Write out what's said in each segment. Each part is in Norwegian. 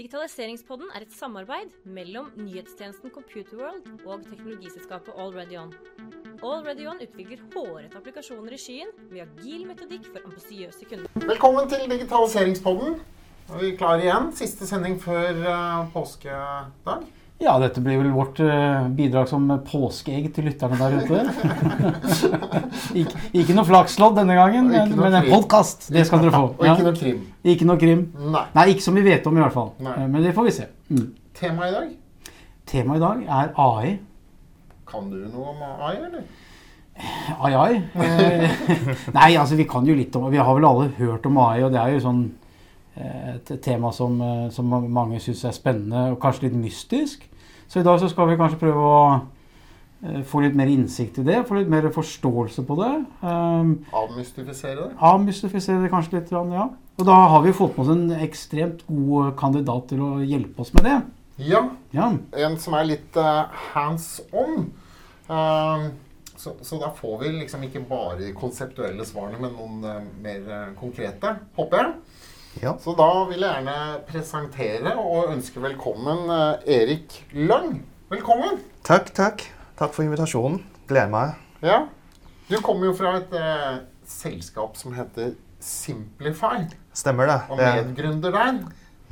Digitaliseringspodden er et samarbeid mellom nyhetstjenesten Computerworld og teknologiselskapet AlreadyOn. AlreadyOn utvikler hårete applikasjoner i skyen med agil metodikk for ambisiøse kunder. Velkommen til digitaliseringspodden. Nå er vi klare igjen. Siste sending før uh, påskedag. Ja, dette blir vel vårt uh, bidrag som påskeegg til lytterne der ute. ikke, ikke noe flakslodd denne gangen, men, men en podkast. Det skal dere få. Og ikke noe krim. Ikke noe krim. Nei. Nei, ikke som vi vet om i hvert fall. Nei. Uh, men det får vi se. Mm. Temaet i dag. Temaet i dag er AI. Kan du noe om AI, eller? Ai, ai. Eh, Nei, altså vi kan jo litt om Vi har vel alle hørt om AI, og det er jo sånn eh, et tema som, eh, som mange syns er spennende og kanskje litt mystisk. Så i dag så skal vi kanskje prøve å eh, få litt mer innsikt i det, få litt mer forståelse på det. Um, Avmystifisere det? Avmystifisere det kanskje litt, ja. Og da har vi fått med oss en ekstremt god kandidat til å hjelpe oss med det. Ja. Ja. En som er litt uh, hands on. Uh, så, så da får vi liksom ikke bare de konseptuelle svarene, men noen uh, mer konkrete, håper jeg. Ja. Så da vil jeg gjerne presentere og ønske velkommen uh, Erik Lang. Velkommen. Takk, takk. Takk for invitasjonen. Gleder meg. Ja. Du kommer jo fra et eh, selskap som heter Simplify, Stemmer det. og medgründer der.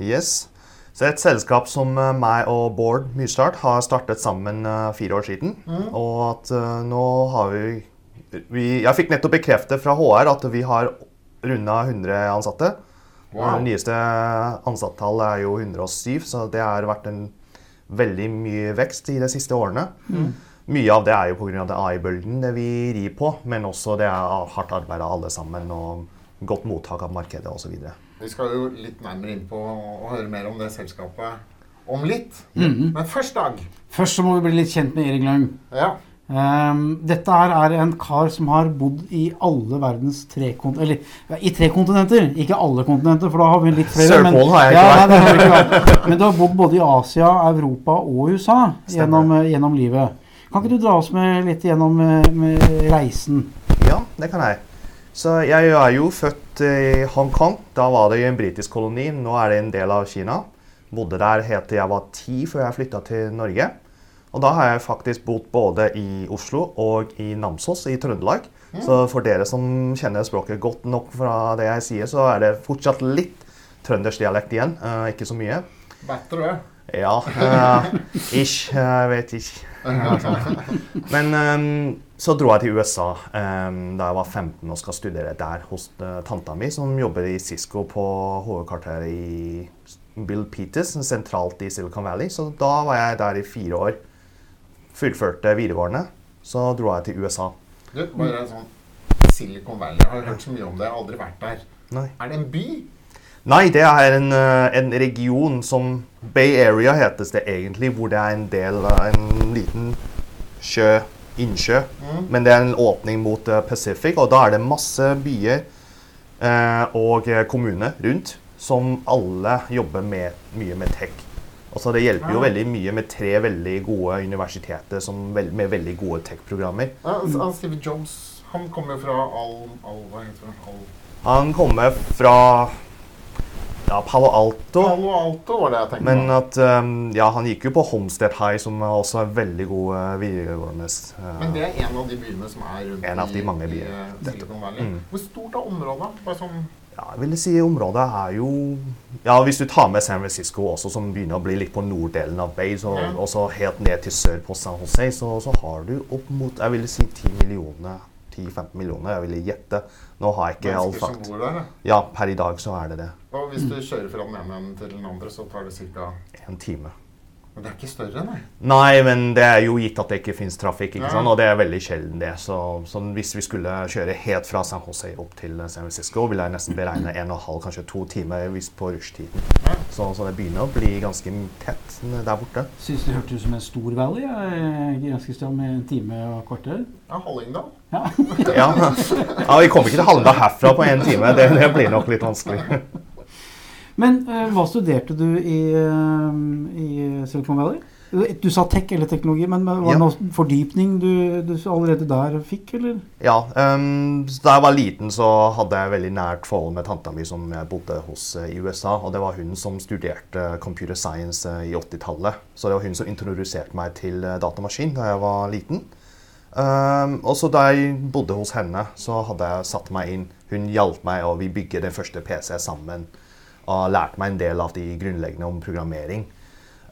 yes. Så et selskap som eh, meg og Bård Myrstart har startet sammen eh, fire år siden. Og at uh, nå har vi, vi Jeg fikk nettopp bekreftet fra HR at vi har runda 100 ansatte. Wow. Det nyeste ansattetallet er jo 107, så det har vært en veldig mye vekst i de siste årene. Mye av det er jo pga. AI-bølgen det vi rir på, men også det er hardt arbeid av alle sammen og godt mottak av markedet osv. Vi skal jo litt nærmere inn på å høre mer om det selskapet om litt. Men først, Dag. Først så må vi bli litt kjent med Erik Lang. Ja. Ehm, dette her er en kar som har bodd i alle verdens tre kontinenter Eller ja, i tre kontinenter, ikke alle kontinenter, for da har vi litt flere. men- Sørpolen har jeg ja, ikke nei, det har. Men du har bodd både i Asia, Europa og USA gjennom, eh, gjennom livet. Kan ikke du dra oss med litt gjennom eh, med reisen? Ja, det kan jeg. Så jeg er jo født i Hongkong. Da var det jo en britisk koloni. Nå er det en del av Kina. Bodde der helt til jeg var ti før jeg flytta til Norge. Og da har jeg faktisk bodd både i Oslo og i Namsos i Trøndelag. Så for dere som kjenner språket godt nok fra det jeg sier, så er det fortsatt litt trøndersdialekt igjen. Uh, ikke så mye. Batterø. Ja, Uh, ish. Jeg vet ikke. Men um, så dro jeg til USA um, da jeg var 15 og skal studere der hos uh, tanta mi, som jobber i Cisco på hovedkvarteret i Bill Peters, sentralt i Silicon Valley. Så da var jeg der i fire år. Fullførte videregående. Så dro jeg til USA. Du, bare sånn Silicon Valley. Jeg har hørt så mye om det. Jeg har aldri vært der. Nei. Er det en by? Nei, det er en, eh, en region som Bay Area hetes det egentlig, hvor det er en del av en liten sjø, innsjø. Men det er en åpning mot eh, Pacific, og da er det masse byer eh, og eh, kommuner rundt som alle jobber med, mye med tech. Altså det hjelper jo veldig mye med tre veldig gode universiteter som, med veldig gode tech-programmer. Ja, han Steve Jobs han kommer jo fra all, all, hva heter det? Al Han kommer fra ja, Palo Alto. Palo Alto var det jeg tenkte Men på. at um, Ja, han gikk jo på Homestead High, som er også er veldig gode videregående. uh, Men det er en av de byene som er rundt En av de mange i, i eh. Silicon Valley. Mm. Hvor stort er området? Bare sånn ja, jeg vil si området er jo Ja, hvis du tar med San Francisco også, som begynner å bli litt på norddelen av Bay, så, Ja. og så helt ned til sør på San Jose, så, så har du opp mot Jeg vil si 10 millioner. 10-15 millioner, jeg ville gjette. Nå har jeg ikke all mennesker som bor der. ja. Ja, per i dag så er det det. Og hvis du kjører fra den ene enden til den andre, så tar det ca. En time. Men det er ikke større, nei. Nei, men det er jo gitt at det ikke finnes trafikk, ikke Ja. sant? og det er veldig sjelden det. Så, så hvis vi skulle kjøre helt fra San Jose opp til San Francisco, ville jeg nesten beregne en og en halv, kanskje to timer hvis på rushtiden. Ja. Så, så det begynner å bli ganske tett der borte. Syns det hørtes ut som en stor valley. ja, ganske stram med en time og kvarter. Ja, Hallingdal. Ja. Ja, ja Vi kommer ikke til Hallingdal herfra på én time. Det, det blir nok litt vanskelig. Men eh, hva studerte du i, eh, i Silicon Valley? Du sa tech eller teknologi, men var det Ja. noe fordypning du, du allerede der fikk, eller? Ja, Um, Da jeg var liten, så hadde jeg veldig nært forhold med tanta mi som jeg bodde hos uh, i USA. Og det var hun som studerte computer science uh, i 80-tallet. Så det var hun som introduserte meg til uh, datamaskin da jeg var liten. Um, og så da jeg bodde hos henne, så hadde jeg satt meg inn. Hun hjalp meg, og vi bygget den første PC sammen. Og lærte meg en del av de grunnleggende om programmering.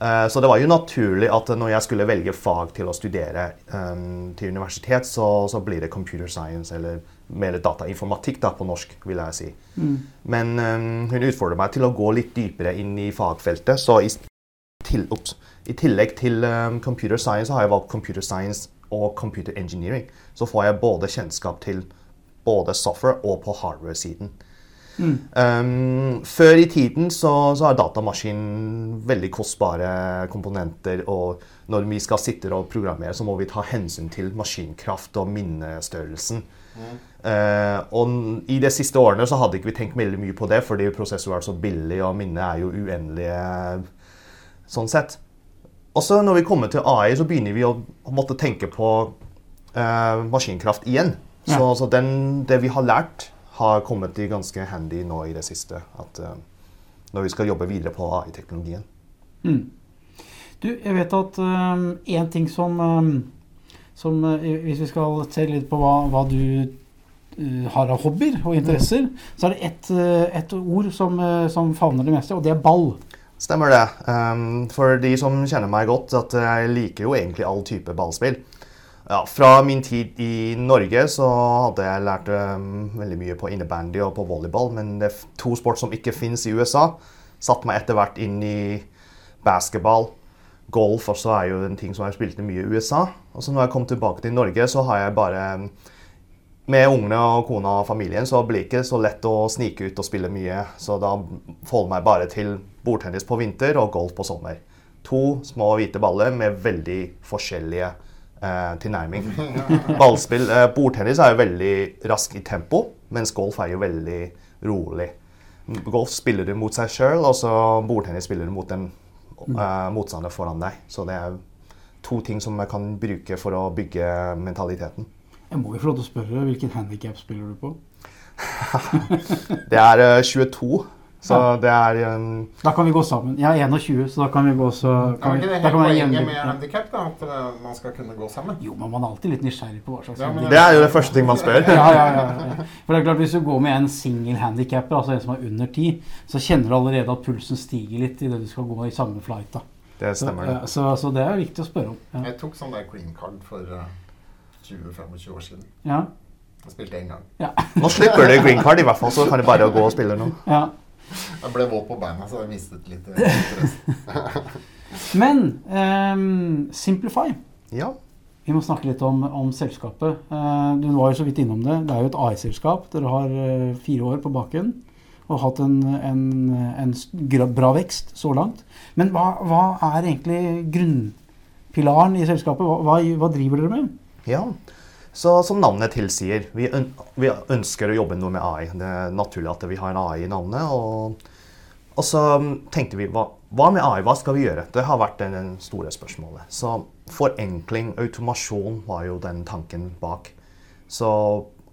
Eh, Så det var jo naturlig at når jeg skulle velge fag til å studere em, til universitet, så, så blir det computer science, eller mer datainformatikk da, på norsk, vil jeg si. Men em, hun utfordret meg til å gå litt dypere inn i fagfeltet. Så i, til, ups, i tillegg til um, computer science så har jeg valgt computer science og computer engineering. Så får jeg både kjennskap til både software og på hardware-siden. Um, før i tiden så, så er datamaskinen veldig kostbare komponenter, og når vi skal sitte og programmere, så må vi ta hensyn til maskinkraft og minnestørrelsen. Eh, og i de siste årene så hadde ikke vi tenkt veldig mye på det, fordi prosessor er så billig, og minnet er jo uendelige sånn sett. Og så når vi kommer til AI, så begynner vi å, måtte tenke på uh, maskinkraft igjen. Så, så den, det vi har lært, har kommet i ganske handy nå i det siste. At, eh, når vi skal jobbe videre på AI-teknologien. Du, jeg vet at én ting som, um, som uh, Hvis vi skal se litt på hva, hva du uh, har av hobbyer og interesser, så er det ett uh, et ord som, som favner det meste, og det er ball. Stemmer det. Um, for de som kjenner meg godt, at jeg liker jo egentlig all type ballspill. Ja, fra min tid i Norge så hadde jeg lært um, veldig mye på innebandy og på volleyball, men det er to sport som ikke fins i USA. Satte meg etter hvert inn i basketball. Golf også er jo en ting som jeg spilte mye i USA. Og så når jeg kom tilbake til Norge, så har jeg bare um, med ungene og kona og familien så blir det ikke så lett å snike ut og spille mye. Så da forholder jeg meg bare til bordtennis på vinter og golf på sommer. To små hvite baller med veldig forskjellige eh, tilnærming. Ballspill, eh, Bordtennis er jo veldig rask i tempo, mens golf er jo veldig rolig. Golf spiller du mot seg sjøl, og så bordtennis spiller du mot en eh, motstander foran deg. Så det er to ting som jeg kan bruke for å bygge mentaliteten. Jeg må jo få lov til å spørre, hvilken handikap spiller du på? Det er eh, 22, så det er um, Da kan vi gå sammen. Jeg er 21, så da kan vi gå så Er kan ikke det da hele kan vi poenget med Ja. handikap? da, At eh, man skal kunne gå sammen? Jo, men man er alltid litt nysgjerrig på hva slags Ja, det, Det er jo det første ting man spør. ja, ja, ja, ja. For det er klart Hvis du går med en single handicapper, altså en som er under ti, så kjenner du allerede at pulsen stiger litt idet du skal gå i samme flight. da. Det Så, stemmer, ja, det. så, så det er viktig å spørre om. Ja. Jeg tok sånn der green card for uh, 20-25 år siden. Ja, Jeg spilte én gang. Nå slipper du green card, i hvert fall, så kan du bare gå og spille nå. ja. Jeg ble våt på beina, så jeg mistet litt eh, interesse. Men um, Simplify. Ja. Vi må snakke litt om, om selskapet. Uh, du var jo så vidt innom det. Det er jo et AI-selskap. Dere har uh, fire år på baken og hatt en, en, en bra vekst så langt. Men hva, hva er egentlig grunnpilaren i selskapet? Hva, hva, hva driver dere med? ja. Så som navnet tilsier, vi, ønsker å jobbe noe med AI. Det er naturlig at vi har en AI i navnet. Og, og så tenkte vi hva, hva med AI? Hva skal vi gjøre? Det har vært det store spørsmålet. Så forenkling, automasjon, var jo den tanken bak. Så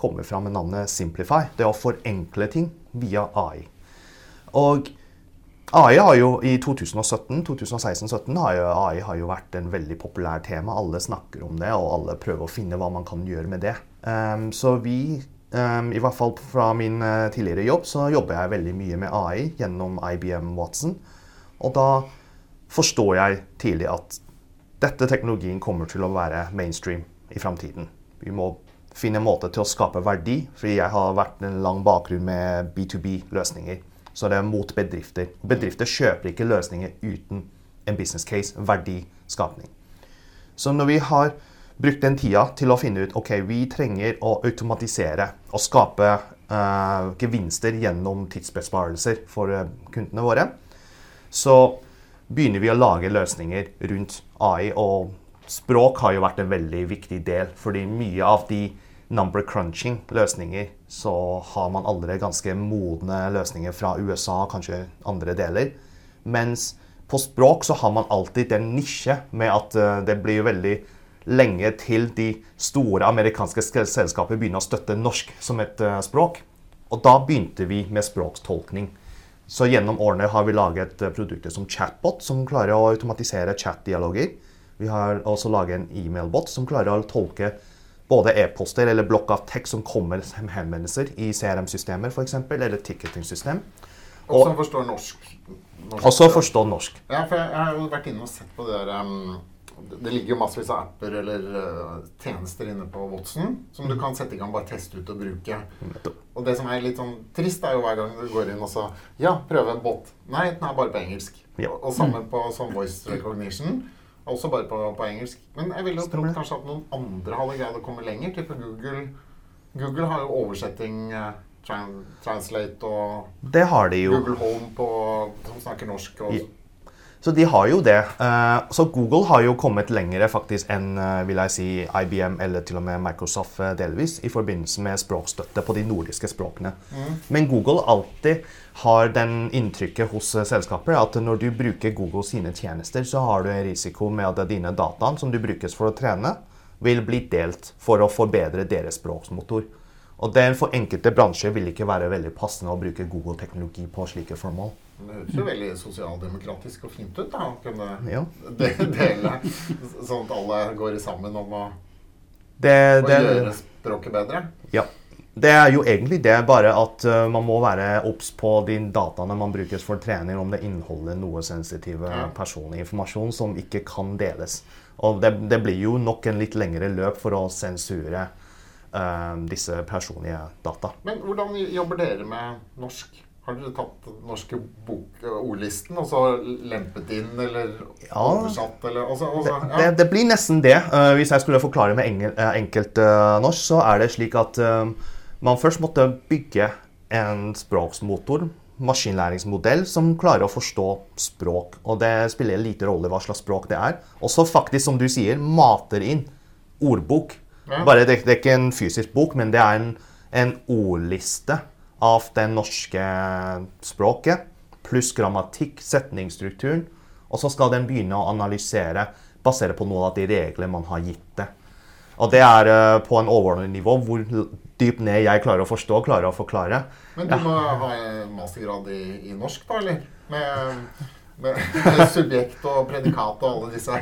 kom vi fram med navnet Simplify. Det å forenkle ting via AI. Og AI har jo i 2017, 2016-2017 har har jo vært en veldig populær tema. Alle snakker om det, og alle prøver å finne hva man kan gjøre med det. Um, så vi, um, i hvert fall fra min uh, tidligere jobb, så jobber jeg veldig mye med AI gjennom IBM Watson. Og da forstår jeg tidlig at dette teknologien kommer til å være mainstream i framtiden. Vi må finne en måte til å skape verdi, fordi jeg har vært en lang bakgrunn med B2B-løsninger. Så er det mot bedrifter. Bedrifter kjøper ikke løsninger uten en business case, verdiskapning. Så når vi har brukt den tida til å finne ut ok, vi trenger å automatisere og skape uh, gevinster gjennom tidsbesparelser for eh, kundene våre, så begynner vi å lage løsninger rundt AI. Og språk har jo vært en veldig viktig del, fordi mye av de number crunching-løsninger, så har man allerede ganske modne løsninger fra USA, kanskje andre deler. Mens På språk så har man alltid den nisje med at eh, det blir veldig lenge til de store amerikanske sk- selskaper begynner å støtte norsk som et eh, språk. Og da begynte vi med språkstolkning. Så gjennom årene har vi laget eh, produkter som chatbot, som klarer å automatisere chatdialoger. Vi har også laget en e-mailbot som klarer å tolke både e-poster eller blokk av tekst som kommer som henvendelser i CRM-systemer f.eks., eller ticketing-system. Og som forstår norsk. norsk Også forstår norsk. Ja, for jeg, jeg har jo vært inne og sett på det der um, det- Det ligger jo massevis av apper eller uh, tjenester inne på Watson som du kan sette i gang, bare teste ut og bruke. Og det som er litt sånn trist, er jo hver gang du går inn og så Ja, prøve en bot. Nei, den er bare på engelsk. Ja. Og, og sammen på sånn voice recognition. Også bare på, på engelsk. Men jeg ville jo trodd kanskje at noen andre hadde greid å komme lenger. Type Google. Google har jo oversetting, uh, translate og Det har de jo. Google Home på, som snakker norsk. Og, Ja. Så de har jo det. Eh, Så Google har jo kommet lengre faktisk enn eh, vil jeg si, IBM eller til og med Microsoft eh, delvis i forbindelse med språkstøtte på de nordiske språkene. Men Google alltid har den inntrykket hos selskaper at når du bruker Google sine tjenester, så har du en risiko med at dine dataene som du brukes for å trene, vil bli delt for å forbedre deres språksmotor. Og det for enkelte bransjer vil ikke være veldig passende å bruke Google-teknologi på slike formål. Det høres jo veldig sosialdemokratisk og fint ut da, å kunne Ja. de- dele, sånn at alle går sammen om å, Det, å det, gjøre språket bedre. Ja. Det er jo egentlig det, bare at uh, man må være obs på de dataene man brukes for trening, om det inneholder noe sensitive Ja. personlig informasjon som ikke kan deles. Og det, det blir jo nok en litt lengre løp for å sensure disse personlige data. Men hvordan jobber dere med norsk? Har dere tatt den norske ordlisten og så lempet inn eller Ja. oversatt? Eller, og så- og så- Det, det, blir nesten det. Uh, hvis jeg skulle forklare med engel, uh, enkelt uh, norsk, så er det slik at uh, man først måtte bygge en språksmotor, maskinlæringsmodell, som klarer å forstå språk. Og det spiller lite rolle hva slags språk det er. Og så faktisk, som du sier, mater inn ordbok. Ja. Bare det, det er ikke en fysisk bok, men det er en, en ordliste av det norske språket, pluss grammatikk, setningsstrukturen. Og så skal den begynne å analysere basert på noen av de reglene man har gitt det. Og det er eh, på en overordnet nivå hvor dypt ned jeg klarer å forstå klarer å forklare. Men du må ha en mastergrad i, i norsk, da, eller? Med, med, subjekt og predikat og alle disse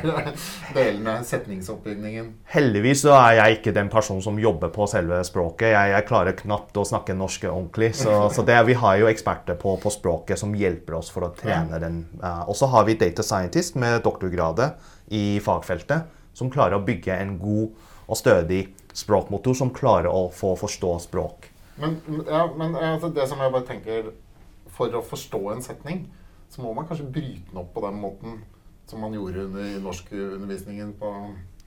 delene. Setningsoppbygningen. Heldigvis så er jeg ikke den personen som jobber på selve språket. Jeg, jeg klarer knapt å snakke norsk ordentlig. Så, så det, vi har jo eksperter på, på språket som hjelper oss for å trene den. Og så har vi data scientist med doktorgradet i fagfeltet som klarer å bygge en god og stødig språkmotor som klarer å få forstå språk. Men, ja, men altså, det som jeg bare tenker For å forstå en setning, så må man kanskje bryte den opp på den måten som man gjorde under i norskundervisningen på,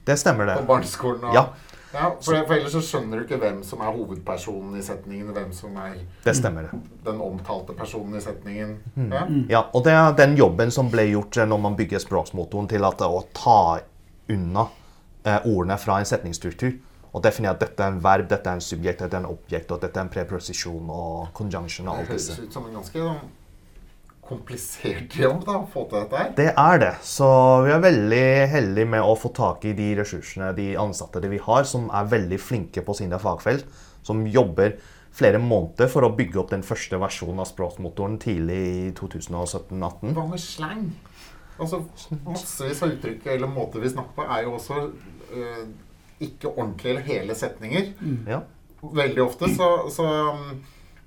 Det stemmer, det. på barneskolen. Og, Ja. Ja, for, for ellers så skjønner du ikke hvem som er hovedpersonen i setningen, hvem som er Det stemmer. det. den omtalte personen i setningen. Mm. Ja? Ja, og det er den jobben som ble gjort eh, når man bygger språksmotoren til at, å ta unna eh, ordene fra en setningsstruktur. Og definere at dette er en verb, dette er en subjekt, dette er en objekt, og dette er en preposisjon og conjunction og Det høres ut som en ganske sånn, komplisert jobb da, å få til dette her. Det er det. Så vi er veldig heldige med å få tak i de ressursene, de ansatte vi har, som er veldig flinke på sine fagfelt. Som jobber flere måneder for å bygge opp den første versjonen av språkmotoren tidlig i 2017-2018. Hva med slang? Altså, Massevis av uttrykk eller måter vi snakker på, er jo også øh, ikke ordentlige eller hele setninger. Ja. Veldig ofte så, så,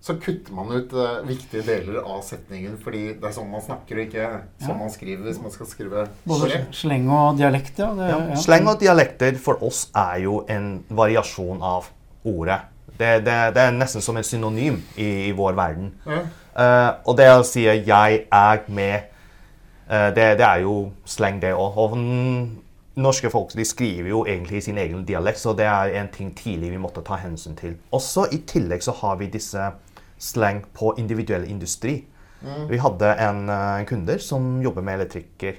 så kutter man ut uh, viktige deler av setningen fordi det er sånn man snakker, og ikke sånn man skriver hvis man skal skrive Både sleng og dialekt, ja. Det, Ja. ja. Sleng og dialekter for oss er jo en variasjon av ordet. Det, det, det er nesten som en synonym i, i vår verden. Ja. Eh, og det å si 'jeg er med', uh, det, det er jo sleng, det òg. Og norske folk de skriver jo egentlig i sin egen dialekt, så det er en ting tidlig vi måtte ta hensyn til. Også i tillegg så har vi disse slang på individuell industri. Vi hadde en, eh, en kunder som jobber med elektriker,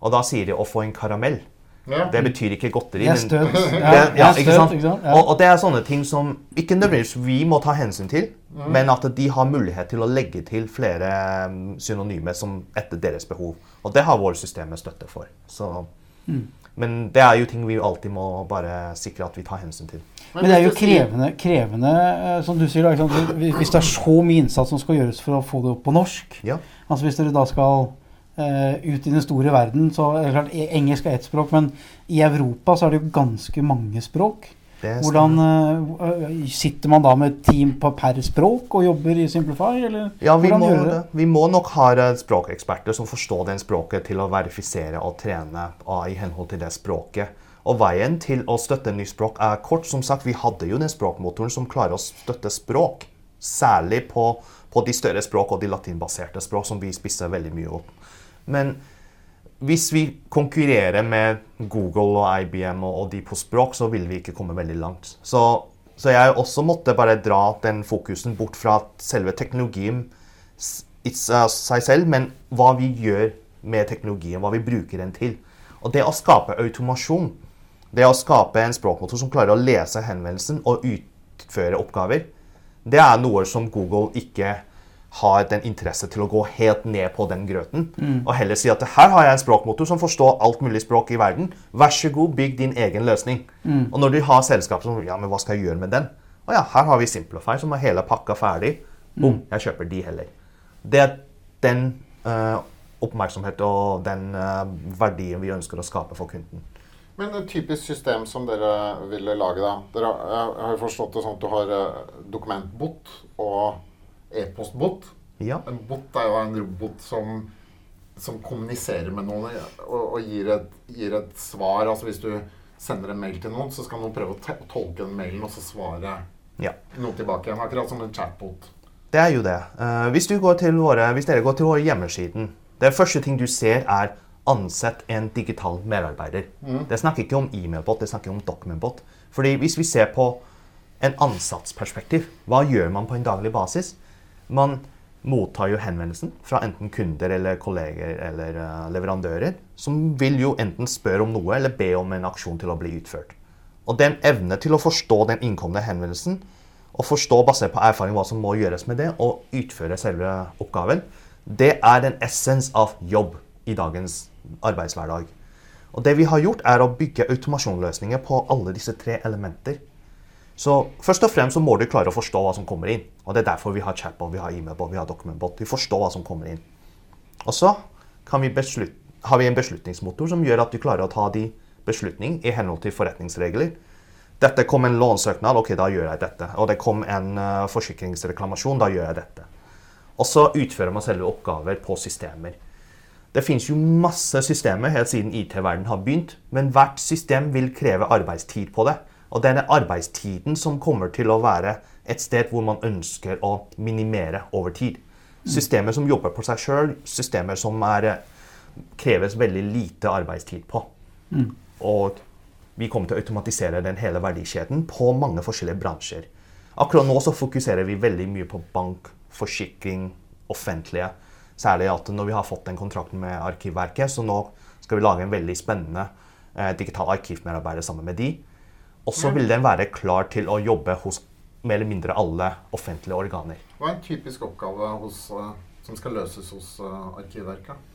og da sier de 'å få en karamell'. Ja. Det betyr ikke godteri. Er men- det, Ja, ja, er ikke sant? Og, og det er sånne ting som ikke nødvendigvis vi må ta hensyn til, men at de har mulighet til å legge til flere um, synonymer som etter deres behov. Og det har våre systemer støtte for. Så, Mm. Men det er jo ting vi alltid må bare sikre at vi tar hensyn til. Men det er jo krevende, krevende eh, som du sier, da, hvis det er så mye innsats som skal gjøres for å få det opp på norsk. Ja. Altså Hvis dere da skal uh, ut i den store verden, så er det klart e- engelsk er ett språk, men i Europa så er det jo ganske mange språk. Hvordan uh, Sitter man da med et team på per språk og jobber i Simplify, eller Ja, vi må, gjør det. vi må nok ha språkeksperter som forstår den språket til å verifisere og trene ah, i henhold til det språket. Og veien til å støtte ny språk er kort. Som sagt, vi hadde jo den språkmotoren som klarer å støtte språk. Særlig på, på de større språk og de latinbaserte språk som vi spisser veldig mye opp. Men hvis vi konkurrerer med Google og IBM og, og de på språk, så vil vi ikke komme veldig langt. Så, så jeg også måtte bare dra den fokusen bort fra selve teknologien i seg selv, men hva vi gjør med teknologien, hva vi bruker den til. Og det å skape automasjon, det å skape en språkmotor som klarer å lese henvendelsen og utføre oppgaver, det er noe som Google ikke har den interesse til å gå helt ned på den grøten. Og heller si at her har jeg en språkmotor som forstår alt mulig språk i verden. Vær så god, bygg din egen løsning. Og når du har selskap som Ja, men hva skal jeg gjøre med den? Å ja, her har vi Simplify som har hele pakka ferdig. Boom, jeg kjøper de heller. Det er den uh, oppmerksomhet og den uh, verdien vi ønsker å skape for kunden. Men et typisk system som dere ville lage, da dere, Jeg har jo forstått det sånn at du har eh, dokumentbot og e-postbot. Ja. En bot er jo en robot som, som kommuniserer med noen og, og gir, et, gir et svar. Altså hvis du sender en mail til noen, så skal noen prøve å tolke den mailen og så svare ja. noe tilbake igjen. Akkurat som en chatbot. Det er jo det. Uh, hvis, du går til våre, hvis dere går til våre hjemmesiden, det første ting du ser, er ansett en digital medarbeider. Det snakker ikke om e-mailbot, det snakker om documentbot. Fordi hvis vi ser på en ansatsperspektiv, hva gjør man på en daglig basis? Man mottar jo henvendelsen fra enten kunder eller kolleger eller eh, leverandører, som vil jo enten spørre om noe eller be om en aksjon til å bli utført. Og den evne til å forstå den innkomne henvendelsen, og forstå basert på erfaring hva som må gjøres med det, og utføre selve oppgaven, det er den essens av jobb i dagens arbeidshverdag. Og det vi har gjort, er å bygge automasjonløsninger på alle disse tre elementer. Så først og fremst så må du klare å forstå hva som kommer inn. Og det er derfor vi har chatbot, vi har e-mailbot, vi har documentbot. Vi forstår hva som kommer inn. Og så vi har vi en beslutningsmotor som gjør at du klarer å ta de beslutning i henhold til forretningsregler. Dette kom en lånsøknad, ok, da gjør jeg dette. Og det kom en uh, forsikringsreklamasjon, da gjør jeg dette. Og så utfører man selve oppgaver på systemer. Det finnes jo masse systemer helt siden IT-verdenen har begynt, men hvert system vil kreve arbeidstid på det. Og det er den arbeidstiden som kommer til å være et sted hvor man ønsker å minimere over tid. Systemer som jobber på seg sjøl, systemer som er, eh, kreves veldig lite arbeidstid på. Og vi kommer til å automatisere den hele verdikjeden på mange forskjellige bransjer. Akkurat nå så fokuserer vi veldig mye på bank, forsikring, offentlige. Særlig at når vi har fått den kontrakten med Arkivverket, så nå skal vi lage en veldig spennende eh, digital arkivmedarbeider sammen med de. Og så vil den være klar til å jobbe hos mer eller mindre alle offentlige organer. Hva er en typisk oppgave hos, eh, som skal løses hos eh, Arkivverket?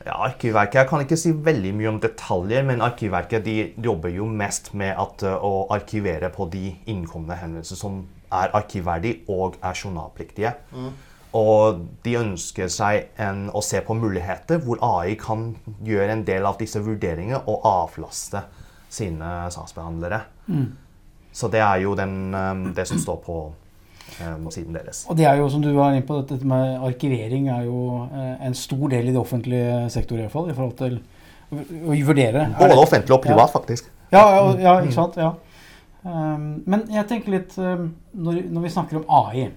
Ja, Arkivverket, Jeg kan ikke si veldig mye om detaljer, men Arkivverket de jobber jo mest med at, uh, å arkivere på de innkomne henvendelser som er arkivverdige og er journalpliktige. Og de ønsker seg en, å se på muligheter hvor AI kan gjøre en del av disse vurderingene og avlaste sine saksbehandlere. Så det er jo den, um, det som står på um, siden deres. Og det er jo, som du var inne på, dette med arkivering er jo eh, en stor del i det offentlige sektor i hvert fall, i forhold til å, vurdere. Er Både offentlig og privat, faktisk. Ja, ja, ja ikke sant? Ja. Um, men jeg tenker litt um, når, når vi snakker om AI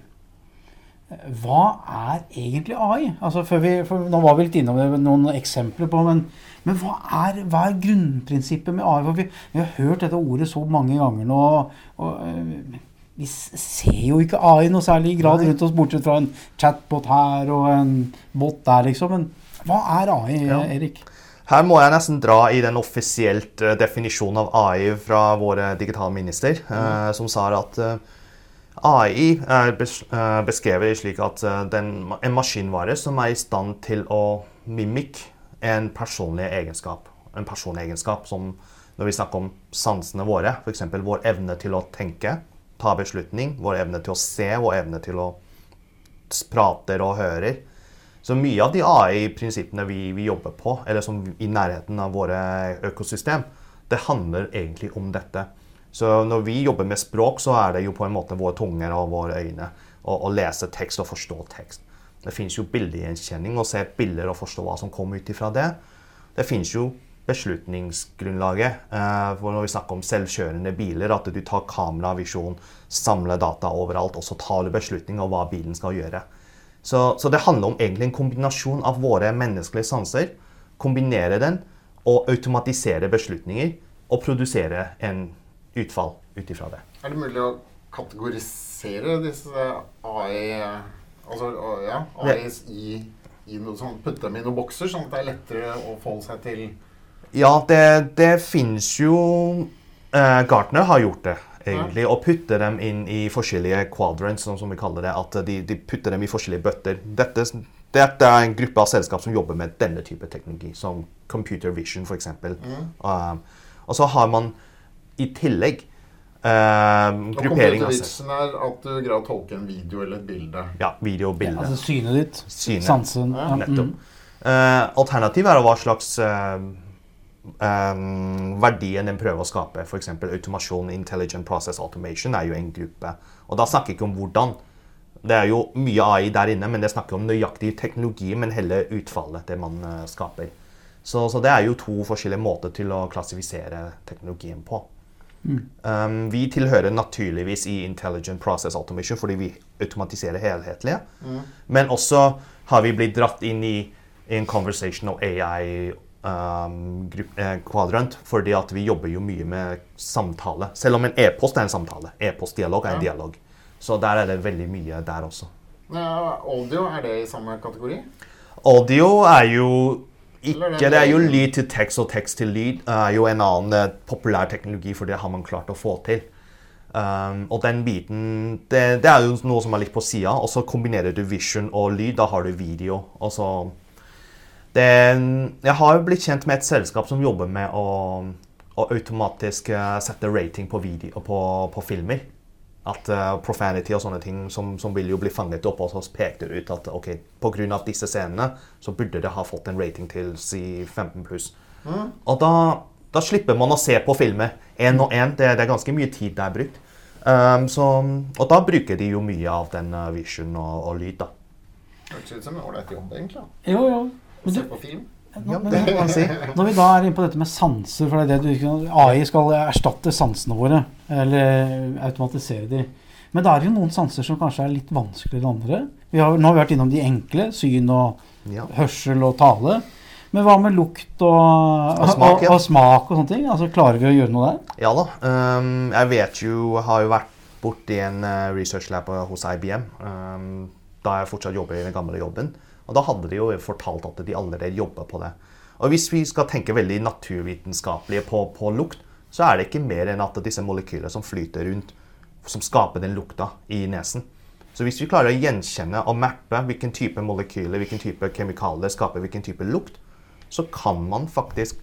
Hva er egentlig AI? Altså før vi, for Nå var vi litt innom det, noen eksempler på men, men hva, er, hva er grunnprinsippet med AI? For vi, vi har hørt dette ordet så mange ganger nå. Og, eh, vi ser jo ikke AI i noe særlig grad Nei. rundt oss, bortsett fra en chatbot her og en bot der, liksom. Men hva er AI, Ja. Erik? Her må jeg nesten dra i den offisielt eh, definisjonen av AI fra våre digitalminister, mm. som sa at eh, AI er eh, beskrevet slik at eh, den, en maskinvare som er i stand til å mimikke en personlig egenskap. En personlig egenskap som når vi snakker om sansene våre, f.eks. vår evne til å tenke, ta beslutning, vår evne til å se, vår evne til å prate og hører. Så mye av de AI-prinsippene vi, vi jobber på, eller som i nærheten av våre økosystem, det handler egentlig om dette. Så når vi jobber med språk, så er det jo på en måte våre tunger og våre øyne. Å lese tekst og forstå tekst. Det fins jo bildegjenkjenning, å se bilder og forstå hva som kommer ut ifra det. Det fins jo beslutningsgrunnlaget. Eh, for når vi snakker om selvkjørende biler, at du tar kameravisjon, samler data overalt, og så tar du beslutning om hva bilen skal gjøre. Så, så det handler om egentlig en kombinasjon av våre menneskelige sanser. Kombinere den og automatisere beslutninger og produsere en utfall ut ifra det. Er det mulig å kategorisere disse AI Altså ja, AIs i, i noe sånt, putte dem i noen bokser, sånn at det er lettere å forholde seg til Ja, det, det fins jo eh, Gartner har gjort det, egentlig. og putte dem inn i forskjellige quadrants, sånn som vi kaller det. At de, de putter dem i forskjellige bøtter. Dette, dette er en gruppe av selskap som jobber med denne type teknologi, som computer vision f.eks. Um, og så har man i tillegg um, gruppering av Computervitsen er at du greier å tolke en video eller et bilde. ja, video og bilde. Altså synet ditt. Synet. Sansen. Ja, Ja, Nettopp. mm. Eh, alternativet er hva slags eh, eh, verdien den prøver å skape. F.eks. automasjon, intelligent process automation er jo en gruppe. Og da snakker jeg ikke om hvordan. Det er jo mye AI der inne, men det snakker om nøyaktig teknologi, men heller utfallet det man skaper. Så, så det er jo to forskjellige måter til å klassifisere teknologien på. Um, vi tilhører naturligvis i Intelligent Process Automation fordi vi automatiserer helhetlige. Men også har vi blitt dratt inn i en conversational AI um, grupp- eh, quadrant fordi at vi jobber jo mye med samtale. Selv om en e-post er en samtale. E-postdialog er en Ja. dialog. Så der er det veldig mye der også. Ja, audio, er det i samme kategori? Audio er jo ikke Det er jo lyd? til tekst og tekst til lyd. er jo en annen eh, populær teknologi, for det har man klart å få til. Um, og den biten det, det er jo noe som er litt på sida. Og så kombinerer du vision og lyd. Da har du video. Og så det, Jeg har jo blitt kjent med et selskap som jobber med å, å automatisk eh, sette rating på, video, på, på filmer. At uh, profanity og sånne ting som, som vil jo bli fanget opp, og så pekte det ut at ok, pga. disse scenene så burde det ha fått en rating til si 15 pluss. Og da, da slipper man å se på filmer én og én. Det, det er ganske mye tid det er brukt. Um, så, og da bruker de jo mye av den uh, vision og, og lyd, da. Høres ut som en ålreit jobb, egentlig. Jo, jo. Å se på film. Ja, det kan man si. når vi da er inne på dette med sanser, for det er det du AI skal erstatte sansene våre, eller automatisere de. Men da er det jo noen sanser som kanskje er litt vanskeligere enn andre. Vi har, nå har vi vært innom de enkle, syn og Ja. hørsel og tale. Men hva med lukt og, og, smak, ja. og, smak og sånne ting? Altså, Klarer vi å gjøre noe der? Ja da. Um, jeg vet jo Har jo vært borti en uh, research lab hos IBM um, da jeg fortsatt jobber i den gamle jobben. Og da hadde de jo fortalt at de allerede jobber på det. Og hvis vi skal tenke veldig naturvitenskapelig på, på lukt, så er det ikke mer enn at disse molekylene som flyter rundt, som skaper den lukta i nesen. Så hvis vi klarer å gjenkjenne og mappe hvilken type molekyler, hvilken type kemikalier skaper hvilken type lukt, så kan man faktisk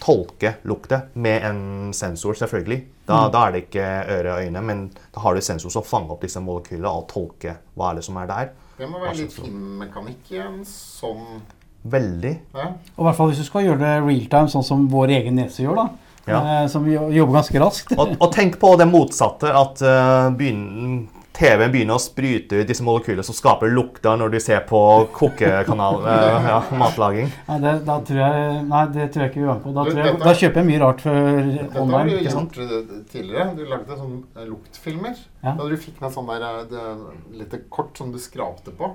tolke lukta med en sensor, selvfølgelig. Da, da er det ikke øre og øyne, men da har du sensor som fanger opp disse molekylene og tolker hva er det som er der. Det må være litt finmekanikk i en sånn Veldig. ja. Og i hvert fall hvis du skal gjøre det real time, sånn som vår egen nese gjør, da. Ja. Eh, som jobber ganske raskt. Og, og tenk på det motsatte, at uh, begynner, TV-en begynner å sprute ut disse molekylene som skaper lukter når du ser på kokekanal, uh, ja, matlaging. Nei, det, da tror jeg, nei, det tror jeg ikke vi var med på. Da, tror jeg, dette- da kjøper jeg mye rart for Dette har online. du gjort eh, tidligere. Du lagde sånne eh, luktfilmer. Ja. Da du fikk ned sånn der eh, det, lite kort som du skrapte på.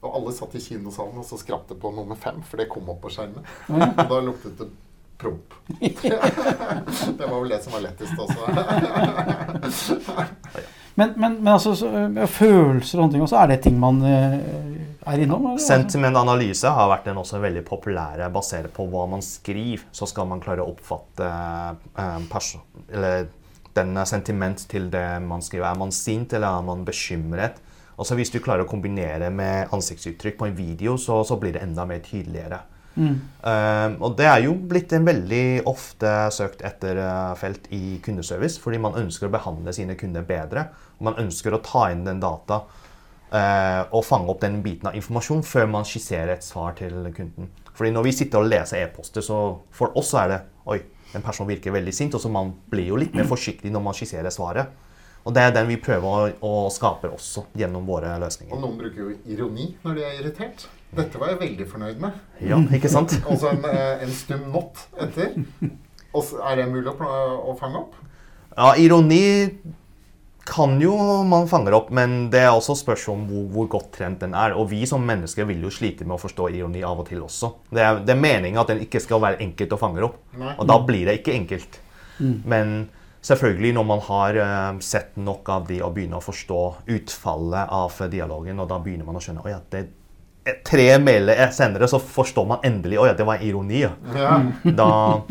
Og alle satt i kinosalen og så skrapte på nummer fem, for det kom opp på skjermen. Ja. Og da luktet det promp. det var vel det som var lettest også. Men, men, men altså, så, følelser og sånne ting også, er det ting man øh, er innom? eller? Sentimentanalyse har vært en også veldig populære. Basert på hva man skriver, så skal man klare å oppfatte eh, den sentiment til det man skriver. Er man sint, eller er man bekymret? Og så Hvis du klarer å kombinere med ansiktsuttrykk på en video, så, så blir det enda mer tydeligere. Eh, og det er jo blitt en veldig ofte søkt etter eh, felt i kundeservice, fordi man ønsker å behandle sine kunder bedre. og Man ønsker å ta inn den data uh, og fange opp den biten av informasjon før man skisserer et svar til kunden. Fordi når vi sitter og leser e-poster, så for oss er det Oi, en person virker veldig sint, og så man blir jo litt mer forsiktig når man skisserer svaret. Og det er den vi prøver å, å skape også gjennom våre løsninger. Og noen bruker jo ironi når de er irritert. Dette var jeg veldig fornøyd med. Ja, ikke sant? Og så en, eh, en stum not etter. Og er det mulig å, å fange opp? Ja, ironi kan jo man fanger opp, men det er også spørsmål om hvor, hvor godt trent den er. Og vi som mennesker vil jo slite med å forstå ironi av og til også. Det er, det er meningen at den ikke skal være enkelt å fange opp. Nei. Og da blir det ikke enkelt. Men selvfølgelig når man har uh, sett nok av de og begynner å forstå utfallet av dialogen, og da begynner man å skjønne at ja, det Tre mailer senere så forstår man endelig Å ja, det var ironi. Ja. Da,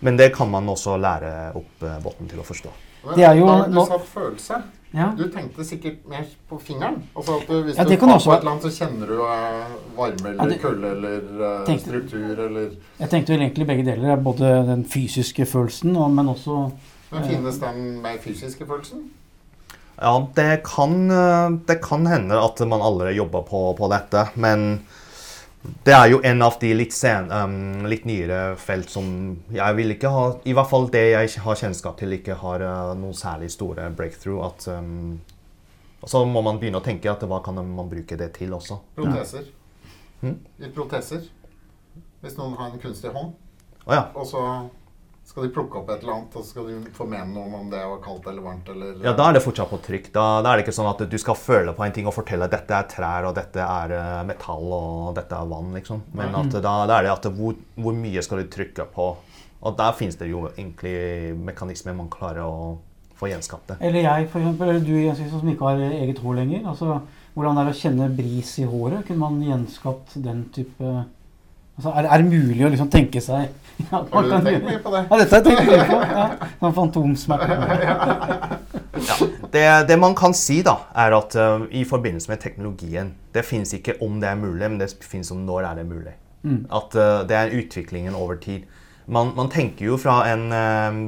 men det kan man også lære opp båten botten til å forstå. Det er jo da du sa følelse Ja. Du tenkte sikkert mer på fingeren. Altså at du, Hvis Ja, du tar på et eller annet, så kjenner du eh, varme eller Ja, det- kulde eller uh, Tenkte- struktur eller Jeg tenkte vel egentlig begge deler. Både den fysiske følelsen, og, men også Men finnes den mer fysiske følelsen? Ja, det kan, eh, det kan hende at man allerede jobber på, på dette, men det er jo en av de litt, sen, um, litt nyere felt som jeg vil ikke ha I hvert fall det jeg har kjennskap til, ikke har uh, noen særlig store breakthrough. At, um, så må man begynne å tenke at hva kan man bruke det til også. Proteser. Ja. I proteser. Hvis noen har en kunstig hånd, oh, ja. og så skal de plukke opp et eller annet, og så skal de få mene noe om det var kaldt eller varmt eller Ja, Da er det fortsatt på trykk. Da, da er det ikke sånn at du skal føle på en ting og fortelle at dette er trær, og dette er eh, metall, og dette er vann, liksom. Men at da, da er det at hvor, hvor mye skal du trykke på? Og der finnes det jo egentlig mekanismer man klarer å få gjenskapt det. Eller jeg, for eksempel. Eller du, Jens som ikke har eget hår lenger. Altså, hvordan er det å kjenne bris i håret? Kunne man gjenskapt den type altså, er, er det mulig å liksom tenke seg ja, Har du tenkt mye på det? Ja, dette har jeg tenkt mye på. Ja, sånn ja. det. Det man kan si, da, er at uh, i forbindelse med teknologien Det fins ikke om det er mulig, men det fins om når er det mulig. At uh, det er utviklingen over tid. Man, man tenker jo fra en uh,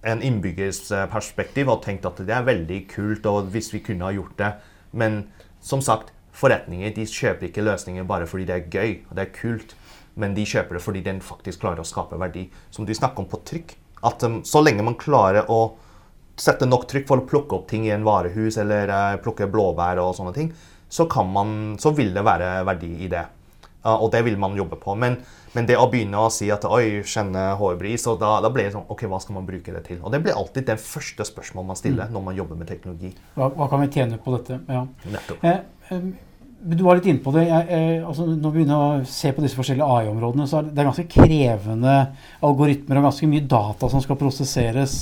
en innbyggers perspektiv og tenkt at det er veldig kult og hvis vi kunne ha gjort det. Men som sagt, forretninger de kjøper ikke løsninger bare fordi det er gøy og det er kult. Men de kjøper det fordi den faktisk klarer å skape verdi. Som du snakker om på trykk. At um, så lenge man klarer å sette nok trykk for å plukke opp ting i en varehus eller uh, plukke blåbær og sånne ting, så, kan man, så vil det være verdi i det. Uh, og det vil man jobbe på. Men, men det å begynne å si at oi, kjenne hårbris, og da, da blir det sånn OK, hva skal man bruke det til? Og det blir alltid det første spørsmålet man stiller når man jobber med teknologi. Hva, hva kan vi tjene på dette? Ja. Nettopp. Eh, eh, du var litt inne på det. Jeg, eh, altså, når vi begynner å se på disse forskjellige AI-områdene, så er det, ganske krevende algoritmer og ganske mye data som skal prosesseres.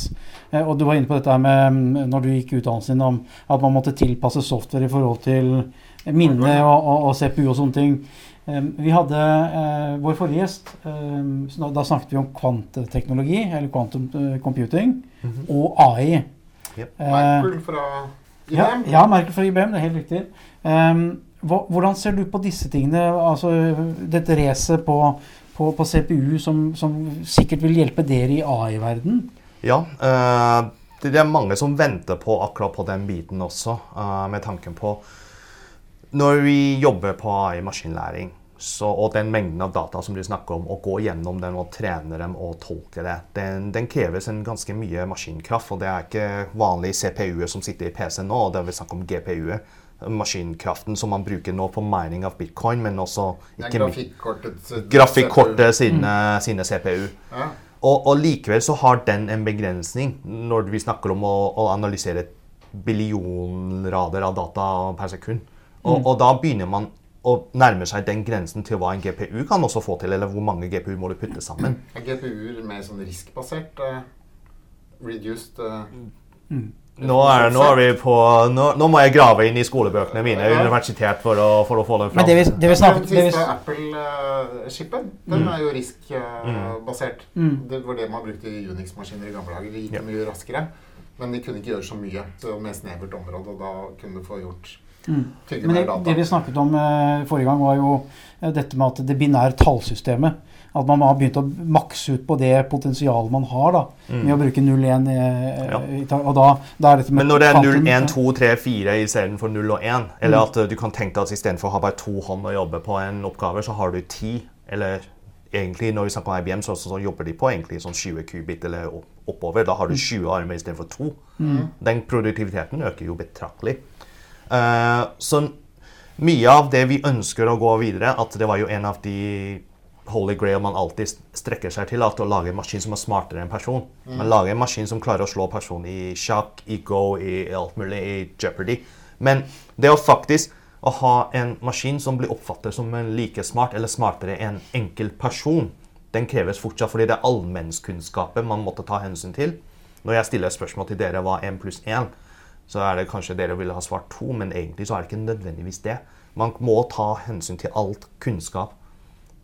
Eh, og du var inne på dette med mm, når du gikk utdannelsen din om at man måtte tilpasse software i forhold til minne og, og, og CPU og sånne ting. Eh, Vi hadde eh, vår forrige gjest, eh, da, da snakket vi om kvanteteknologi, eller quantum eh, computing, og AI. Yep. Eh, Michael fra IBM? ja, Merkel fra IBM, det er helt riktig. Hva, hvordan ser du på disse tingene? Altså dette racet på, på, på CPU som, som sikkert vil hjelpe dere i AI-verden? Ja, eh, det er mange som venter på akkurat på den biten også, eh, med tanken på Når vi jobber på AI maskinlæring, og den mengden av data som du snakker om, å gå gjennom den og trene dem og tolke det, den, den kreves en ganske mye maskinkraft. Og det er ikke vanlig CPU-er som sitter i PC nå, og det er vi snakker om GPU-er. Maskinkraften som man bruker nå på mining av bitcoin, men også ikke minst grafikkortet sine, sine, sine CPU. Ja. Og, og likevel så har den en begrensning når vi snakker om å, å analysere billionrader av data per sekund. Og, og da begynner man å nærme seg den grensen til hva en GPU kan også få til, eller hvor mange GPU må du putte sammen. Er GPU-er mer sånn riskbasert? Uh, reduced eh, Nå er, nå er vi på nå, nå må jeg grave inn i skolebøkene mine universitet for å, for å få dem fram. Men det vi, det vi Den snakket det siste Apple-chipen, den er jo risk-basert. Mm. Det var det man brukte i Unix-maskiner i gamle dager. Det gikk Ja. mye raskere. Men de kunne ikke gjøre så mye. Så det var mer snevert område, og da kunne du få gjort Mm. Men det, det vi snakket om eh, forrige gang, var jo eh, dette med at det binære tallsystemet At man har begynt å makse ut på det potensialet man har da, med å bruke 0-1. Eh, Ja. Og da, da er dette med Men når det er 0, 1, 2, 3, 4 istedenfor 0 og 1, eller at uh, du kan tenke deg at istedenfor å ha bare to hånd å jobbe på en oppgave, så har du ti, eller egentlig når vi snakker om IBM, så, så, så jobber de på egentlig sånn 20 kubit eller oppover. Da har du 20 armer istedenfor to. Den produktiviteten øker jo betraktelig. Uh, så mye av det vi ønsker å gå videre, at det var jo en av de holy grail man alltid strekker seg til, at å lage en maskin som er smartere enn person. Man lager en maskin som klarer å slå personen i sjakk, i go, i alt mulig, i jeopardy. Men det å faktisk å ha en maskin som blir oppfattet som en like smart eller smartere enn enkel person, den kreves fortsatt fordi det er allmennskunnskapen man måtte ta hensyn til. Når jeg stiller spørsmål til dere hva 1 pluss 1, så er det kanskje dere ville ha svart 2, men egentlig så er det ikke nødvendigvis det. Man må ta hensyn til alt kunnskap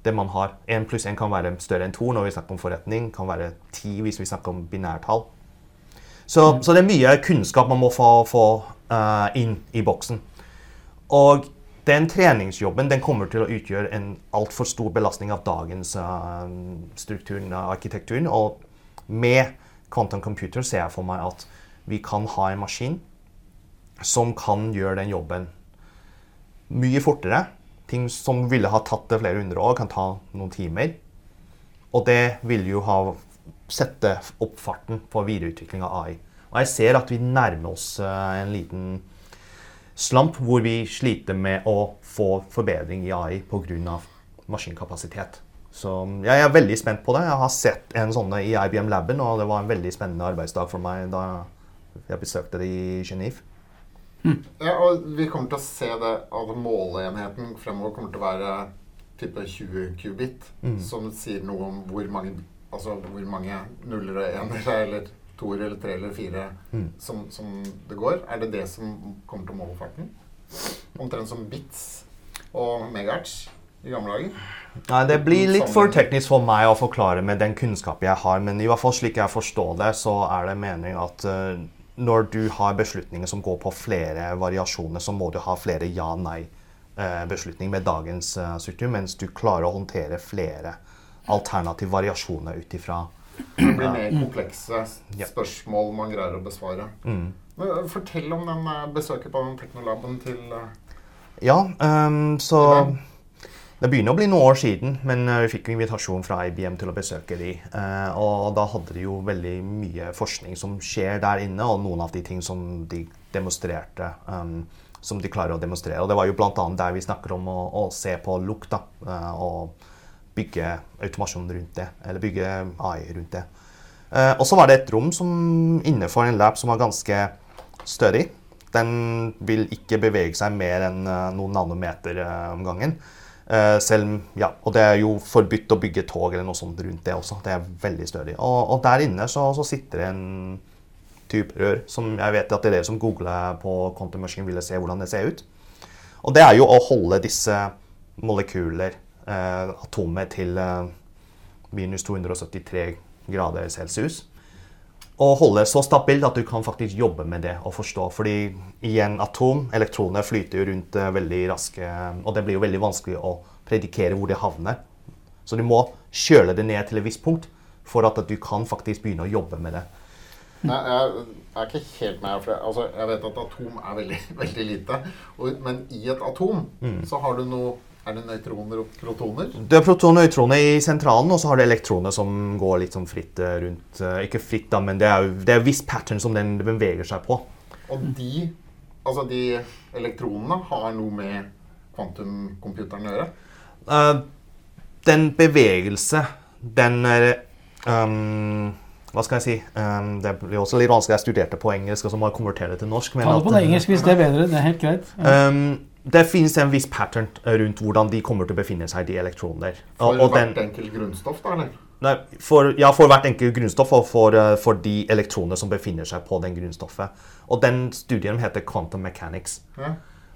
det man har. 1 pluss 1 kan være større enn 2 når vi snakker om forretning, kan være 10 hvis vi snakker om binærtall. Så, så det er mye kunnskap man må få, få uh, inn i boksen. Og den treningsjobben den kommer til å utgjøre en altfor stor belastning av dagens uh, strukturen av arkitekturen. Og med quantum computer ser jeg for meg at vi kan ha en maskin som kan gjøre den jobben mye fortere. Ting som ville ha tatt det flere hundre år, kan ta noen timer. Og det vil jo ha sette opp farten på videreutvikling av AI. Og jeg ser at vi nærmer oss eh, en liten slump hvor vi sliter med å få forbedring i AI pga. maskinkapasitet. Så jeg er veldig spent på det. Jeg har sett en sånn i IBM Laben, og det var en veldig spennende arbeidsdag for meg da jeg besøkte det i Genève. Ja, og vi kommer til å se det at måleenheten fremover kommer til å være type 20 qubit, som sier noe om hvor mange, altså hvor mange nuller og ener eller toer eller tre eller fire som, som det går. Er det det som kommer til å måle farten? Omtrent som bits og megahertz i gamle dager. Nei, Det blir litt for teknisk for meg å forklare med den kunnskapen jeg har, men i hvert fall slik jeg forstår det, så er det meningen at eh, når du har beslutninger som går på flere variasjoner, så må du ha flere ja-nei-beslutninger med dagens eh, struktur, mens du klarer å håndtere flere alternative variasjoner ut ifra Det blir mer komplekse spørsmål man greier å besvare. Eh, fortell om den eh, besøket på den teknolaben til eh, Ja, um, så? Det begynner å bli noen år siden, men eh, vi fikk jo invitasjon fra IBM til å besøke de. eh, og da hadde de jo veldig mye forskning som skjer der inne, og noen av de ting som de demonstrerte. Um, som de klarer å demonstrere. Og det var jo bl.a. der vi snakker om å, å se på lukt da, og bygge automasjon rundt det. Eller bygge AI rundt det. Og så var det et rom som innenfor en lab som var ganske stødig. Den vil ikke bevege seg mer enn noen nanometer om gangen. Eh, selv, ja, og det er jo forbudt å bygge tog eller noe sånt rundt det også. Det er veldig stødig. Og, og der inne så, så sitter det en type rør som jeg vet at det er dere som googler på Quantum Machine ville se hvordan det ser ut. Og det er jo å holde disse molekyler, eh, atomet, til eh, minus 273 grader celsius. Og holde så stabilt at du kan faktisk jobbe med det og forstå. Fordi i en atom, elektroner flyter jo rundt eh, veldig raske, og det blir jo veldig vanskelig å predikere hvor det havner. Så du må kjøle det ned til et visst punkt for at du kan faktisk begynne å jobbe med det. Nei, jeg er ikke helt med. For jeg, altså, jeg vet at atom er veldig, veldig lite. Og, men i et atom så har du noe Er det nøytroner og protoner? Det er protoner og nøytroner i sentralen, og så har du elektroner som går litt sånn fritt eh, rundt. eh, Ikke fritt, da, men det er jo det er viss pattern som den beveger seg på. Og de, altså de elektronene har noe med kvantumcomputeren å gjøre. Uh, den bevegelse, den er ehm, Hva skal jeg si? Um, det blir også litt vanskelig. Jeg studerte på engelsk, og så må jeg konvertere det til norsk. Men Ta det at- på det engelsk hvis det er bedre. Det er helt greit. Ja. Det finnes en viss pattern rundt hvordan de kommer til å befinne seg, de elektronene. der. For Og, hvert den, enkelt grunnstoff, da, eller? nei, for, ja, for hvert enkelt grunnstoff og for, eh, for de elektronene som befinner seg på den grunnstoffet. Og den studien heter quantum mechanics. Ja.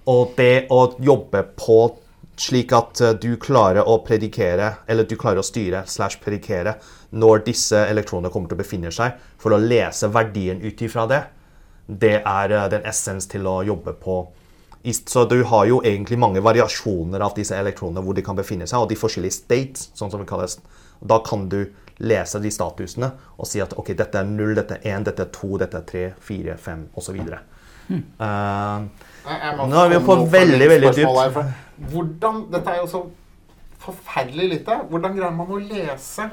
Og det å jobbe på slik at eh, du klarer å predikere, eller du klarer å styre slash predikere når disse elektronene kommer til å befinne seg, for å lese verdien ut ifra det, det er eh, den essens til å jobbe på. Så du har jo egentlig mange variasjoner av disse elektronene hvor de kan befinne seg, og de forskjellige states, sånn som det kalles. Da kan du lese de statusene og si at ok, dette er 0, dette er 1, dette er 2, dette er 3, 4, 5 osv. Uh, Jeg- jeg Nå er vi på veldig, veldig dypt. Hvordan, Dette er jo så forferdelig lite. Hvordan greier man å lese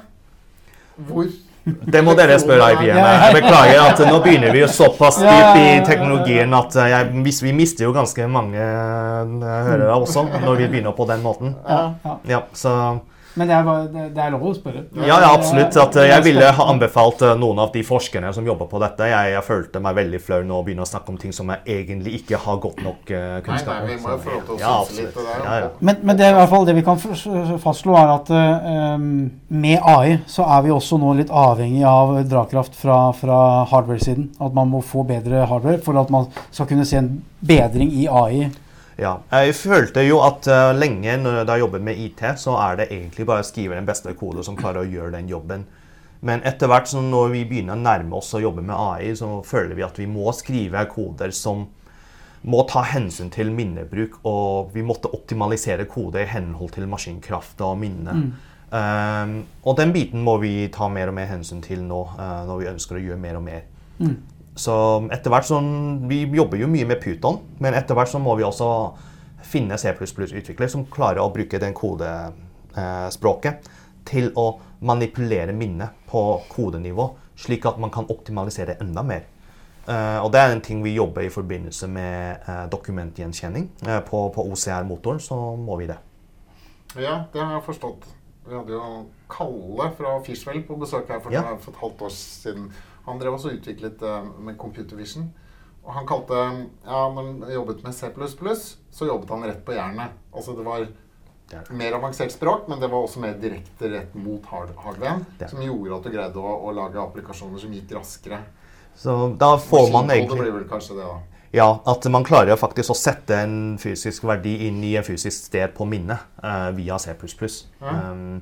hvor Det må dere spørre IBM. Jeg beklager at nå begynner vi jo såpass dypt i teknologien at eh, jeg, vi mister jo ganske mange eh, hørere også når vi begynner på den måten. Ja, så Men det er, bare, det, det er lov å spørre. Ja, ja, absolutt. At eh, jeg ville ha anbefalt eh, noen av de forskerne som jobber på dette. Jeg, jeg følte meg veldig flau nå å begynne å snakke om ting som jeg egentlig ikke har godt nok eh, Nei, kunnskap nei, om. vi må jo få lov til å Ja, litt. Det der, Ja, ja. Men, men det er i hvert fall det vi kan fastslå, er at eh, med AI så er vi også nå litt avhengig av drakraft fra, fra hardware-siden. At man må få bedre hardware for at man skal kunne se en bedring i AI. Ja, jeg følte jo at eh, lenge når jeg jobber med IT, så er det egentlig bare å skrive den beste koden som klarer å gjøre den jobben. Men etter hvert som når vi begynner å nærme oss å jobbe med AI, så føler vi at vi må skrive koder som må ta hensyn til minnebruk, og vi måtte optimalisere kode i henhold til maskinkraft og minne. Um, og den biten må vi ta mer og mer hensyn til nå, uh, når vi ønsker å gjøre mer og mer. Så etter hvert sånn, Vi jobber jo mye med Python, men etter hvert så må vi også finne C++-utvikler som klarer å bruke den kodespråket til å manipulere minnet på kodenivå, slik at man kan optimalisere enda mer. Eh, og Det er en ting vi jobber i forbindelse med eh, dokumentgjenkjenning. Eh, på, på OCR-motoren så må vi det. Ja, det har jeg forstått. Vi hadde jo Kalle fra Fishwell på besøk her for, Ja. for et halvt år siden. Han drev også utviklet eh, med computer vision. Og han kalte Ja, når han jobbet med C++, så jobbet han rett på jernet. Altså det var mer avansert språk, men det var også mer direkte rett mot hard hardwaren. Som gjorde at du greide å, å lage applikasjoner som gikk raskere. Så da får man egentlig blir vel kanskje det, da. Ja, at man klarer faktisk å sette en fysisk verdi inn i en fysisk sted på minnet uh, via C++. Ja. Um,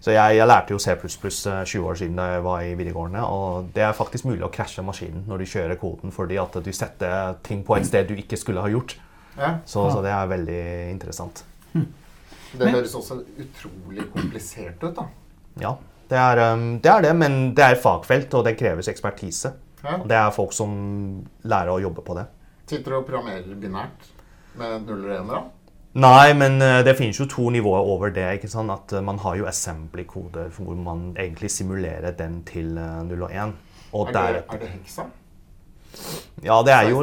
så jeg, jeg lærte jo C++ eh, 20 år siden da jeg var i videregående, og det er faktisk mulig å krasje maskinen når du kjører koden, fordi at du setter ting på et sted du ikke skulle ha gjort. Ja. Så, så det er veldig interessant. Det høres også utrolig komplisert ut, da. Ja, det er, um, det er det, men det er fagfelt, og det kreves ekspertise. Ja. Og det er folk som lærer å jobbe på det. Sitter du og programmerer binært med nuller og enere? Nei, men eh, det finnes jo to nivåer over det. ikke sant? At eh, Man har jo assembly-koder hvor man egentlig simulerer den til eh, 0 og 1. Og Er det, der, er det heksa? ja, det er jo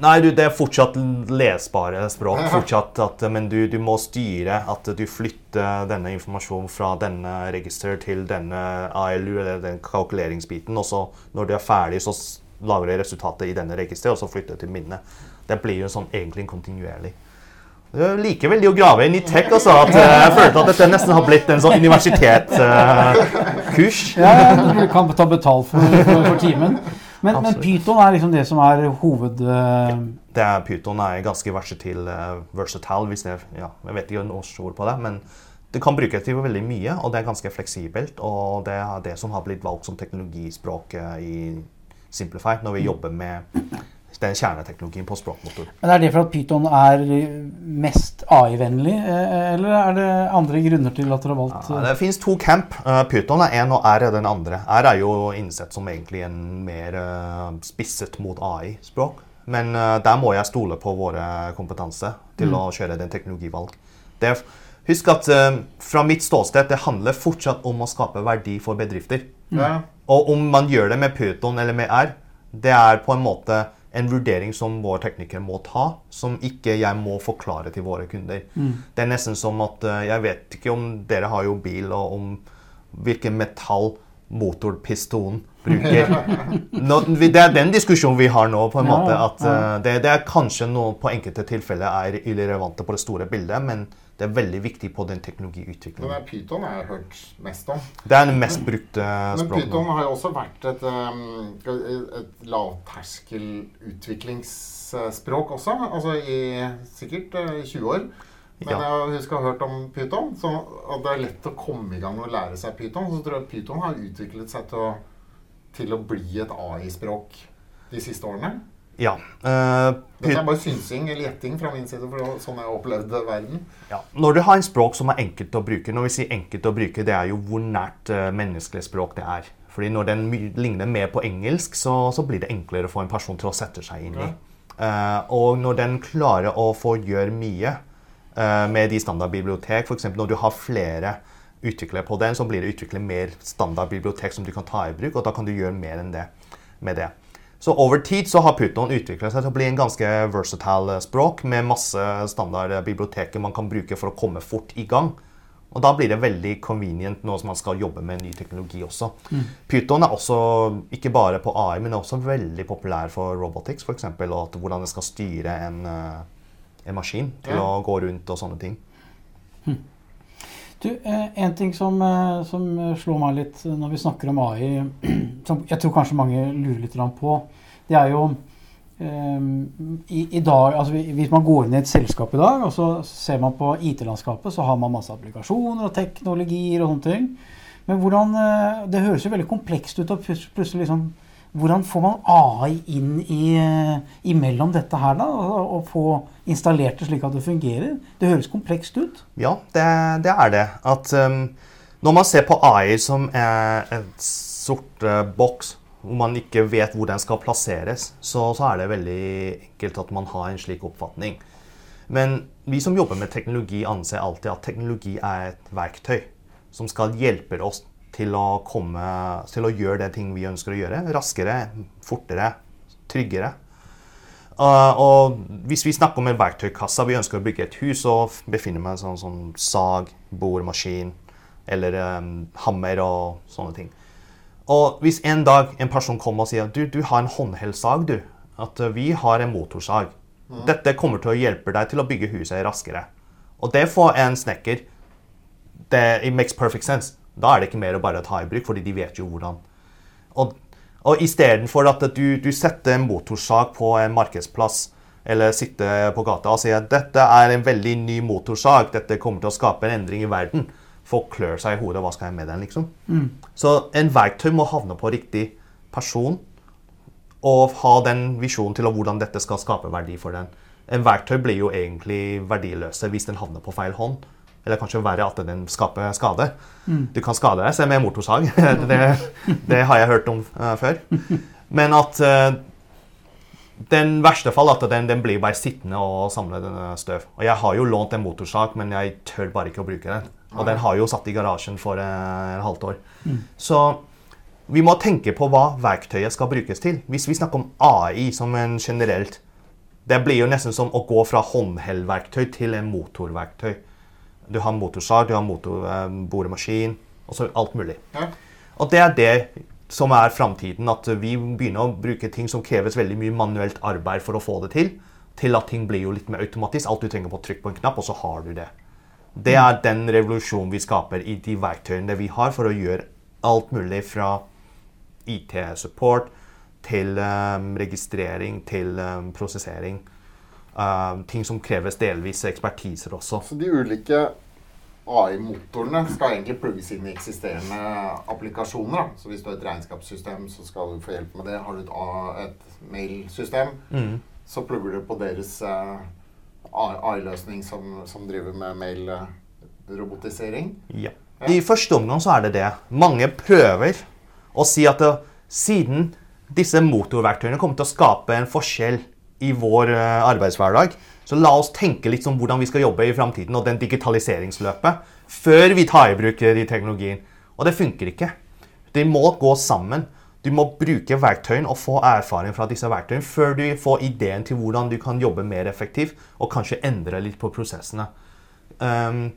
Nei, du, det er fortsatt lesbare språk. fortsatt at, Men du, du må styre at du flytter denne informasjonen fra denne register til denne ALU, eller den kalkuleringsbiten. Og så når du er ferdig, så lager du resultatet i denne registeret, og så flytter du til minnet. Det blir jo sånn egentlig kontinuerlig. Jeg liker veldig å grave inn i tech. Altså, at eh, jeg følte at dette nesten har blitt en sånn universitetskurs. Ja, ja, du kan ta betalt for, for, for timen. Men, men. Python er liksom det som er hoved... Ja, Det er Python er ganske versatil, uh, versatile, hvis det ja, Jeg vet ikke norsk ord på det, men det kan brukes til veldig mye, og det er ganske fleksibelt. Og det er det som har blitt valgt som teknologispråk eh, i Simplify når vi jobber med den kjerneteknologien på språkmotor. Men Er det for at Python er mest AI-vennlig, eh, eller er det andre grunner til at dere har valgt Ja, eh, det finnes to camp. Pyton Python er én, og R er den andre. R er jo innsett som egentlig en mer eh, spisset mot AI-språk. Men eh, der må jeg stole på våre kompetanse til å kjøre den teknologivalg. Det er, husk at eh, fra mitt ståsted det handler fortsatt om å skape verdi for bedrifter. Mm. Og om man gjør det med Python eller med R, det er på en måte en vurdering som vår tekniker må ta, som ikke jeg må forklare til våre kunder. Det er nesten som at eh, Jeg vet ikke om dere har jo bil, og om hvilken metall motorpistolen bruker. Nå, det er den diskusjonen vi har nå, på en måte. At eh, det, det er kanskje noe på enkelte tilfeller er irrelevante på det store bildet, men det er veldig viktig på den teknologiutviklingen. Men Python har jeg hørt mest om. Det er den mest brukte Men Python har jo også vært et, um, et lavterskel utviklingsspråk også. Altså i sikkert eh, 20 år. Men Ja. jeg husker å ha hørt om Python. Så at det er lett å komme i gang og lære seg Python. Så tror jeg Python har utviklet seg til å, til å bli et AI-språk de siste årene. Ja. Uh, Dette er bare synsing eller gjetting fra min side, for sånn jeg opplevde verden. Ja. Når du har en språk som er enkelt å bruke Når vi sier enkelt å bruke, det er jo hvor nært uh, menneskelig språk det er. Fordi når den ligner mer på engelsk, så, så blir det enklere for en person til å sette seg inn i. Eh, og når den klarer å få gjøre mye uh, med de standardbibliotek, f.eks. når du har flere utviklere på den, så blir det utviklet mer standardbibliotek som du kan ta i bruk, og da kan du gjøre mer enn det med det. Så over tid så har Python utviklet seg til å bli en ganske versatile språk med masse standardbiblioteker man kan bruke for å komme fort i gang. Og da blir det veldig convenient når man skal jobbe med ny teknologi også. Python er også ikke bare på AI, men også veldig populær for robotics, f.eks. Og at hvordan det skal styre en, eh, en maskin til Ja. å gå rundt og sånne ting. Du, eh, En ting som, eh, som slår meg litt når vi snakker om AI, som jeg tror kanskje mange lurer litt på, det er jo eh, i, i dag, altså Hvis man går inn i et selskap i dag, og så ser man på IT-landskapet, så har man masse applikasjoner og teknologier og sånne ting. Men hvordan, eh, det høres jo veldig komplekst ut. og plutselig liksom, Hvordan får man AI inn i, eh, imellom dette her, da? Og, få installert det slik at det fungerer? Det høres komplekst ut. Ja, det, det er det. At um, når man ser på AI som er en sort uh, boks, hvor man ikke vet hvor den skal plasseres, så, så er det veldig enkelt at man har en slik oppfatning. Men vi som jobber med teknologi, anser alltid at teknologi er et verktøy som skal hjelpe oss til å, komme, til å gjøre det ting vi ønsker å gjøre. Raskere, fortere, tryggere. Uh, og hvis vi snakker om en verktøykasse, vi ønsker å bygge et hus, så befinner vi sånn som sag, boremaskin eller um, hammer og sånne ting. Og hvis en dag en person kommer og sier du, du har en håndheld du, at uh, vi har en motorsag. Dette kommer til å hjelpe deg til å bygge huset raskere. Og det får en snekker det it makes perfect sense. Da er det ikke mer å bare ta i bruk, fordi de vet jo hvordan. Og, og istedenfor at du, du setter en motorsag på en markedsplass, eller sitter på gata og sier at dette er en veldig ny motorsag, dette kommer til å skape en endring i verden. Folk klør seg i hodet. Hva skal jeg med den, liksom? Så en verktøy må havne på riktig person og ha den visjonen til hvordan dette skal skape verdi for den. En verktøy blir jo egentlig verdiløse hvis den havner på feil hånd. Eller kanskje verre at den skaper skade. Du kan skade deg selv med motorsag. det, det har jeg hørt om uh, før. Men at uh, den verste fall at den, den blir bare sittende og samle denne støv. Og jeg har jo lånt en motorsag, men jeg tør bare ikke å bruke den. Og den har jo satt i garasjen for uh, et halvt år. Så vi må tenke på hva verktøyet skal brukes til. Hvis vi snakker om AI som en generelt Det blir jo nesten som å gå fra håndhellverktøy til en motorverktøy. Du har motorsag, du har motorboremaskin, eh, og så alt mulig. Ja. Og det er det som er framtiden. At vi begynner å bruke ting som kreves veldig mye manuelt arbeid for å få det til, til at ting blir jo litt mer automatisk. Alt du trenger på å trykke på en knapp, og så har du det. Det er den revolusjonen vi skaper i de verktøyene vi har for å gjøre alt mulig fra IT-support til um, registrering til um, prosessering. Um, ting som kreves delvis ekspertiser også. Så de ulike AI-motorene skal egentlig plugges inn i eksisterende applikasjoner. Da. Så hvis du har et regnskapssystem, så skal du få hjelp med det. Har du et, et mailsystem, Mm. så plugger du på deres uh, AI-løsning som, som driver med mail-robotisering. Ja. I første omgang så er det det. Mange prøver å si at det, siden disse motorverktøyene kommer til å skape en forskjell i vår eh, arbeidshverdag, så la oss tenke litt om hvordan vi skal jobbe i framtiden og den digitaliseringsløpet før vi tar i bruk de teknologien. Og det funker ikke. De må gå sammen. Du må bruke verktøyene og få erfaring fra disse verktøyene før du får ideen til hvordan du kan jobbe mer effektivt og kanskje endre litt på prosessene. Um,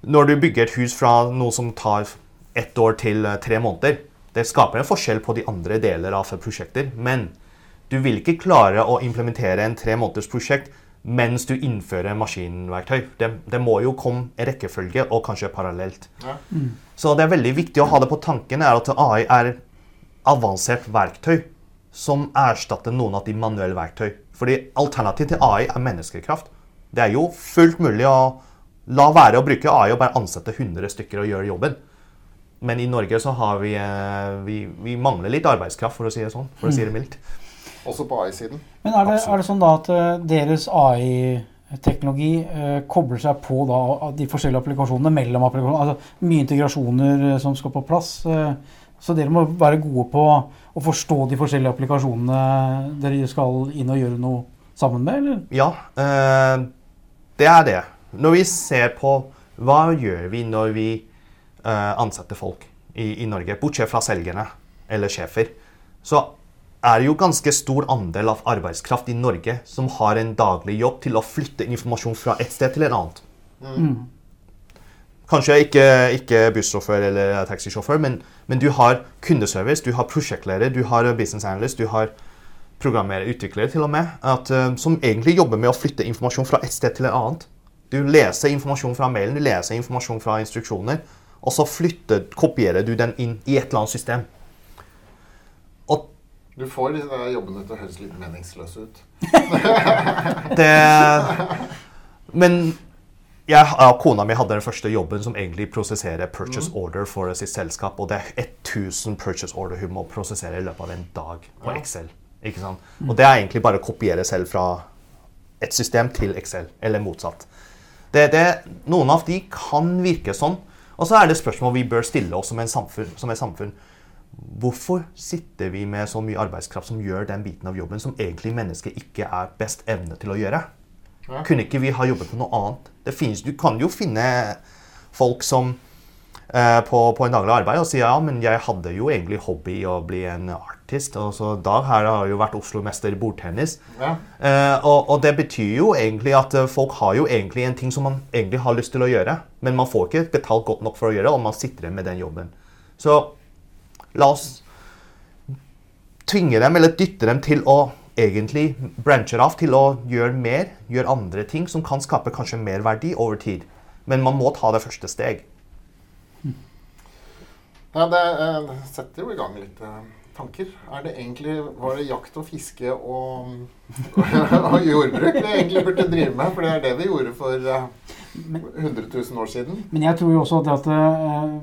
når du bygger et hus fra noe som tar ett år til eh, tre måneder, Det skaper en forskjell på de andre deler av prosjekter. Men du vil ikke klare å implementere en tre måneders prosjekt mens du innfører maskinverktøy. Det, det må jo komme i rekkefølge og kanskje parallelt. Ja. Så det er veldig viktig å ha det på tanken er at AI er avansert verktøy som erstatter noen av de manuelle verktøy. Fordi alternativet til AI er menneskekraft. Det er jo fullt mulig å la være å bruke AI og bare ansette 100 stykker og gjøre jobben. Men i Norge så har vi, eh, vi, vi mangler litt arbeidskraft, for å si det sånn. For å si det mildt. Også på AI-siden. Men er det, er det sånn da at eh, deres AI-teknologi eh, kobler seg på da de forskjellige applikasjonene mellom applikasjonene? Altså mye integrasjoner eh, som skal på plass. Eh, så dere må være gode på å forstå de forskjellige applikasjonene dere skal inn og gjøre noe sammen med, eller? Ja, eh, det er det. Når vi ser på hva gjør vi når vi eh, ansetter folk i, i Norge, bortsett fra selgerne eller sjefer, så er det jo ganske stor andel av arbeidskraft i Norge som har en daglig jobb til å flytte informasjon fra et sted til et annet. Kanskje ikke, ikke bussjåfør eller taxisjåfør, men, men du har kundeservice, du har prosjektleder, du har business analyst, du har programmerer, utviklere til og med, at, eh, som egentlig jobber med å flytte informasjon fra et sted til et annet. Du leser informasjon fra mailen, du leser informasjon fra instruksjoner, og så flytter, kopierer du den inn i et eller annet system. Du får disse der jobbene til å høres litt meningsløse ut. det Men jeg, kona mi hadde den første jobben som egentlig prosesserer purchase order for sitt selskap, og det er 1000 purchase order hun må prosessere i løpet av en dag på Ja. Excel. Ikke sant? Og det er egentlig bare å kopiere selv fra et system til Excel, eller motsatt. Det, det, noen av de kan virke sånn. Og så er det spørsmål vi bør stille oss som, en samfunn, som et samfunn. Hvorfor sitter vi med så mye arbeidskraft som gjør den biten av jobben som egentlig mennesket ikke er best evne til å gjøre? Ja. Kunne ikke vi ha jobbet på noe annet? Det finnes, du kan jo finne folk som eh, på, på en daglig arbeid og sier ja, men jeg hadde jo egentlig hobby å bli en artist. Og så Dag her har jo vært Oslo-mester i bordtennis. Ja. Eh, og, og det betyr jo egentlig at eh, folk har jo egentlig en ting som man egentlig har lyst til å gjøre, men man får ikke betalt godt nok for å gjøre det, og man sitter igjen med den jobben. Så la oss tvinge dem, eller dytte dem til å egentlig branche av til å gjøre mer, gjøre andre ting som kan skape kanskje mer verdi over tid. Men man må ta det første steg. Ja, det eh, setter jo i gang litt eh, tanker. Er det egentlig, Var det jakt og fiske og, og jordbruk vi egentlig burde drive med? For det er det vi gjorde for eh, 100 000 år siden. Men jeg tror jo også det at eh,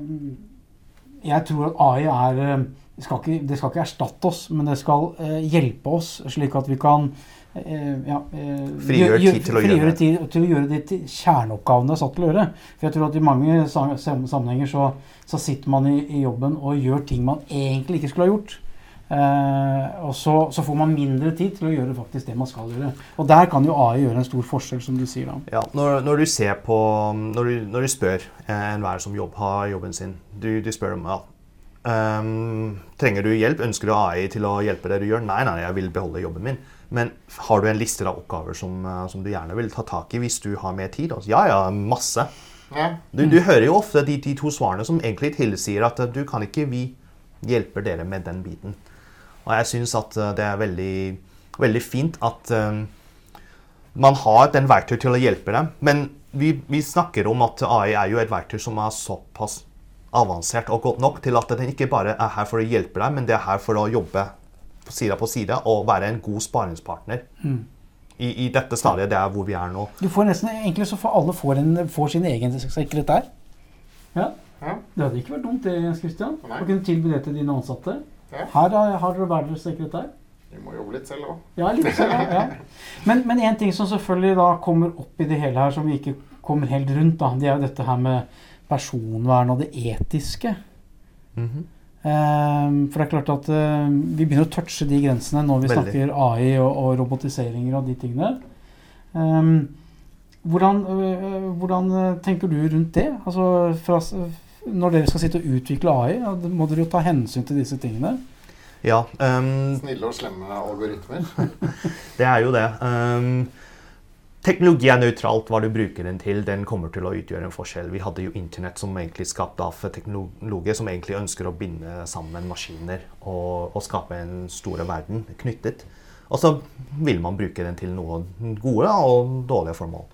Jeg tror at AI er eh, skal, ikke, det skal ikke erstatte oss, men det skal eh, hjelpe oss, slik at vi kan eh, ja, eh, Frigjøre gjø- tid til å gjøre tid til å gjøre de til kjerneoppgavene det er satt til å gjøre. For jeg tror at i mange sam- sam- sammenhenger så, så sitter man i, i jobben og gjør ting man egentlig ikke skulle ha gjort. Eh, og så, så får man mindre tid til å gjøre faktisk det man skal gjøre. Og der kan jo AI gjøre en stor forskjell, som du sier da. Ja, når, når du ser på Når du, når du spør eh, enhver som jobb, har jobben sin Du, du spør om ja, um, Trenger du hjelp? Ønsker du AI til å hjelpe det du gjør? Nei, nei, jeg vil beholde jobben min. Men har du en liste av oppgaver som, eh, som du gjerne vil ta tak i hvis du har mer tid? Altså, ja, ja, masse. Ja. Du, du hører jo ofte de, de to svarene som egentlig tilsier at du kan ikke vi hjelper dere med den biten. Og jeg syns at eh, det er veldig, veldig fint at eh, man har den verktøy til å hjelpe dem. Men vi, vi snakker om at AI er jo et verktøy som er såpass avansert og godt nok til at den ikke bare er her for å hjelpe deg, men det er her for å jobbe side på side og være en god sparingspartner. I, I dette stadiet, det er hvor vi er nå. Du får nesten, egentlig så får alle får, en, får sin egen sekretær. Ja. Ja. Det hadde ikke vært dumt det, Christian. Nei. Å kunne tilby det til dine ansatte. Ja. Her har, har dere hver deres sekretær. Vi må jobbe litt selv òg. Ja, litt selv, ja. ja. Men, men en ting som selvfølgelig da kommer opp i det hele her, som vi ikke kommer helt rundt, da, det er jo dette her med personvern og det etiske. Mm -hmm. um, for det er klart at uh, vi begynner å touche de grensene når vi Veldig. snakker AI og, og robotiseringer og de tingene. Um, hvordan, øh, hvordan tenker du rundt det? Altså, fra, når dere skal sitte og utvikle AI, ja, må dere jo ta hensyn til disse tingene. Ja, Um, Snille og slemme algoritmer. Det er jo det. Um, teknologi er nøytralt hva du bruker den til. Den kommer til å utgjøre en forskjell. Vi hadde jo internett som egentlig skapte av teknologer som egentlig ønsker å binde sammen maskiner og, og skape en store verden knyttet. Og så vil man bruke den til noe gode og dårlige formål.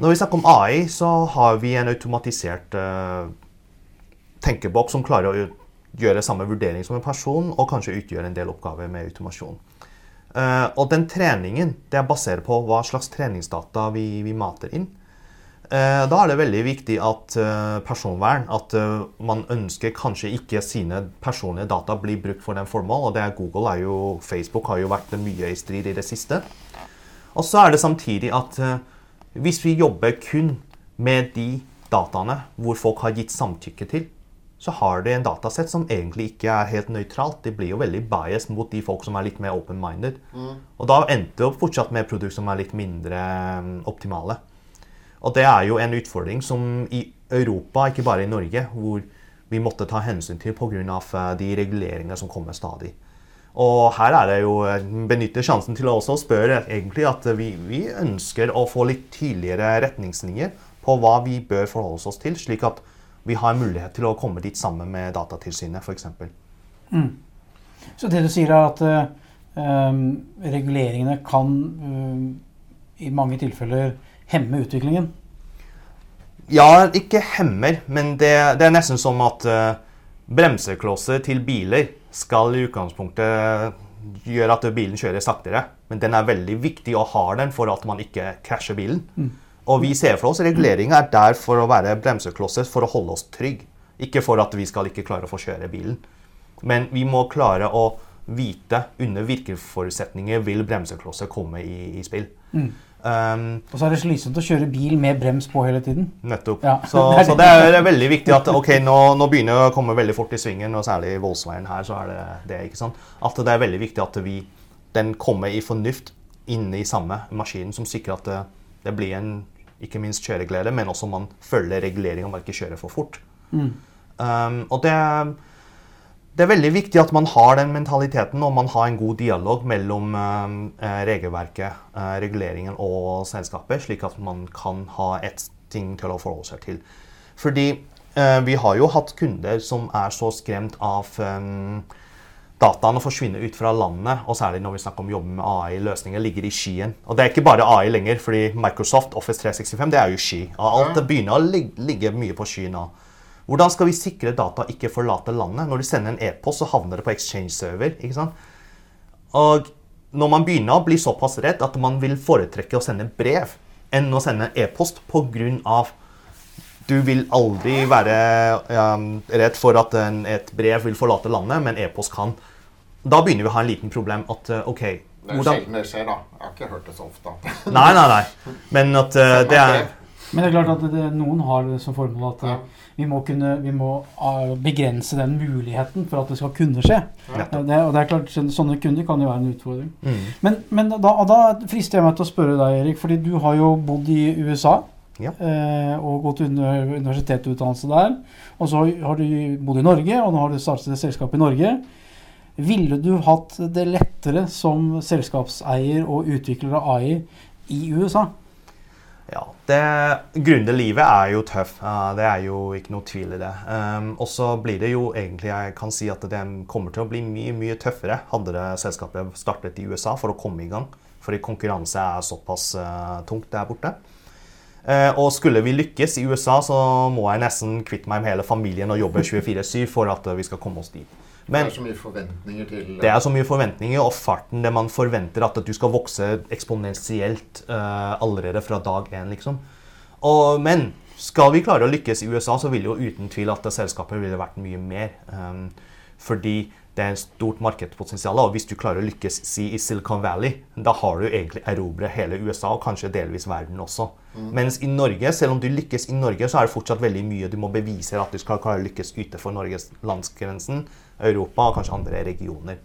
Når vi snakker om AI, så har vi en automatisert uh, tenkebok som klarer å gjøre samme vurdering som en person, og kanskje utgjøre en del oppgaver med automasjon. Uh, og den treningen det er basert på hva slags treningsdata vi, vi mater inn. Uh, da er det veldig viktig at uh, personvern At man ønsker kanskje ikke sine personlige data blir brukt for den formål. Og det er Google er jo, Facebook har jo vært mye i strid i det siste. Og så er det samtidig at hvis vi jobber kun med de dataene hvor folk har gitt samtykke til, så har de en datasett som egentlig ikke er helt nøytralt. De blir jo veldig biased mot de folk som er litt mer open-minded. Mm. Og da endte det opp fortsatt med produkter som er litt mindre um, optimale. Og det er jo en utfordring som i Europa, ikke bare i Norge, hvor vi måtte ta hensyn til pga. Uh, de reguleringene som kommer stadig. Og her er det jo benytter sjansen til å også spørre egentlig at vi, vi ønsker å få litt tydeligere retningslinjer på hva vi bør forholde oss til, slik at vi har mulighet til å komme dit sammen med Datatilsynet f.eks. Mm. Så det du sier er at uh, reguleringene kan uh, i mange tilfeller hemme utviklingen? Ja, ikke hemmer, men det, det er nesten som at uh, bremseklosser til biler skal i utgangspunktet gjøre at bilen kjører saktere. Men den er veldig viktig å ha den for at man ikke krasjer bilen. Mm. Og vi ser for oss reguleringa er der for å være bremseklosser for å holde oss trygge. Ikke for at vi skal ikke klare å få kjøre bilen. Men vi må klare å vite under hvilke forutsetninger vil bremseklosser komme i, i spill. Mm. Um, og så er det slitsomt å kjøre bil med brems på hele tiden. Nettopp. Ja. Så, så, det er veldig viktig at ok, nå, nå begynner det å komme veldig fort i svingen, og særlig i Voldsveien her, så er det det. ikke sant? At det er veldig viktig at vi, den kommer i fornuft inne i samme maskinen, som sikrer at det, blir en ikke minst kjøreglede, men også man følger reguleringa, man ikke kjører for fort. Mm. Um, og det, det, er veldig viktig at man har den mentaliteten og man har en god dialog mellom um, regelverket, uh, reguleringen og selskapet, slik at man kan ha ett ting til å forholde seg til. Fordi uh, vi har jo hatt kunder som er så skremt av um, dataene forsvinner ut fra landet, og særlig når vi snakker om jobben med AI-løsninger, ligger i skyen. Og det er ikke bare AI lenger, fordi Microsoft Office 365 det er jo sky. Og alt det begynner å ligge mye på sky nå. Hvordan skal vi sikre data ikke forlater landet? Når du sender en e-post, så havner det på Exchange-server. ikke sant? Og når man begynner å bli såpass redd at man vil foretrekke å sende brev enn å sende e-post pga. Du vil aldri være um, redd for at en, et brev vil forlate landet, men e-post kan. Da begynner vi å ha en liten problem. at uh, ok, Det er jo sjelden det skjer, da. Jeg har ikke hørt det så ofte. nei, nei, nei. Men at uh, det er Men det er klart at det, noen har det som formål at ja. vi må, kunne, vi må begrense den muligheten for at det skal kunne skje. Ja. Det, og det er klart, Sånne kunder kan jo være en utfordring. Mm. Men, men da, da, frister jeg meg til å spørre deg, Erik, fordi du har jo bodd i USA. Ja. Eh, og gått universitetsutdannelse der. Og så har du bodd i Norge, og nå har du startet et selskap i Norge. Ville du hatt det lettere som selskapseier og utvikler av AI i USA? Ja, det Gründerlivet er jo tøff. Det er jo ikke noe tvil i det. Um, og så blir det jo egentlig Jeg kan si at det kommer til å bli mye mye tøffere hadde det selskapet startet i USA for å komme i gang. Fordi konkurranse er såpass uh, tungt der borte. Uh, og skulle vi lykkes i USA, så må jeg nesten kvitte meg med hele familien og jobbe 24-7 for at vi skal komme oss dit. Men, det er så mye forventninger til Det er så mye forventninger, og farten det man forventer at du skal vokse eksponentielt uh, allerede fra dag én, liksom. Og, men skal vi klare å lykkes i USA, så vil jo uten tvil at selskapet ville vært mye mer. Um, fordi det er en stort markedspotensial. Og hvis du klarer å lykkes si, i Silicon Valley, da har du egentlig erobret hele USA og kanskje delvis verden også. Mm. Mens i Norge, selv om du lykkes i Norge, så er det fortsatt veldig mye du må bevise at du skal klare å lykkes utenfor Norges landsgrensen. Europa og kanskje andre regioner.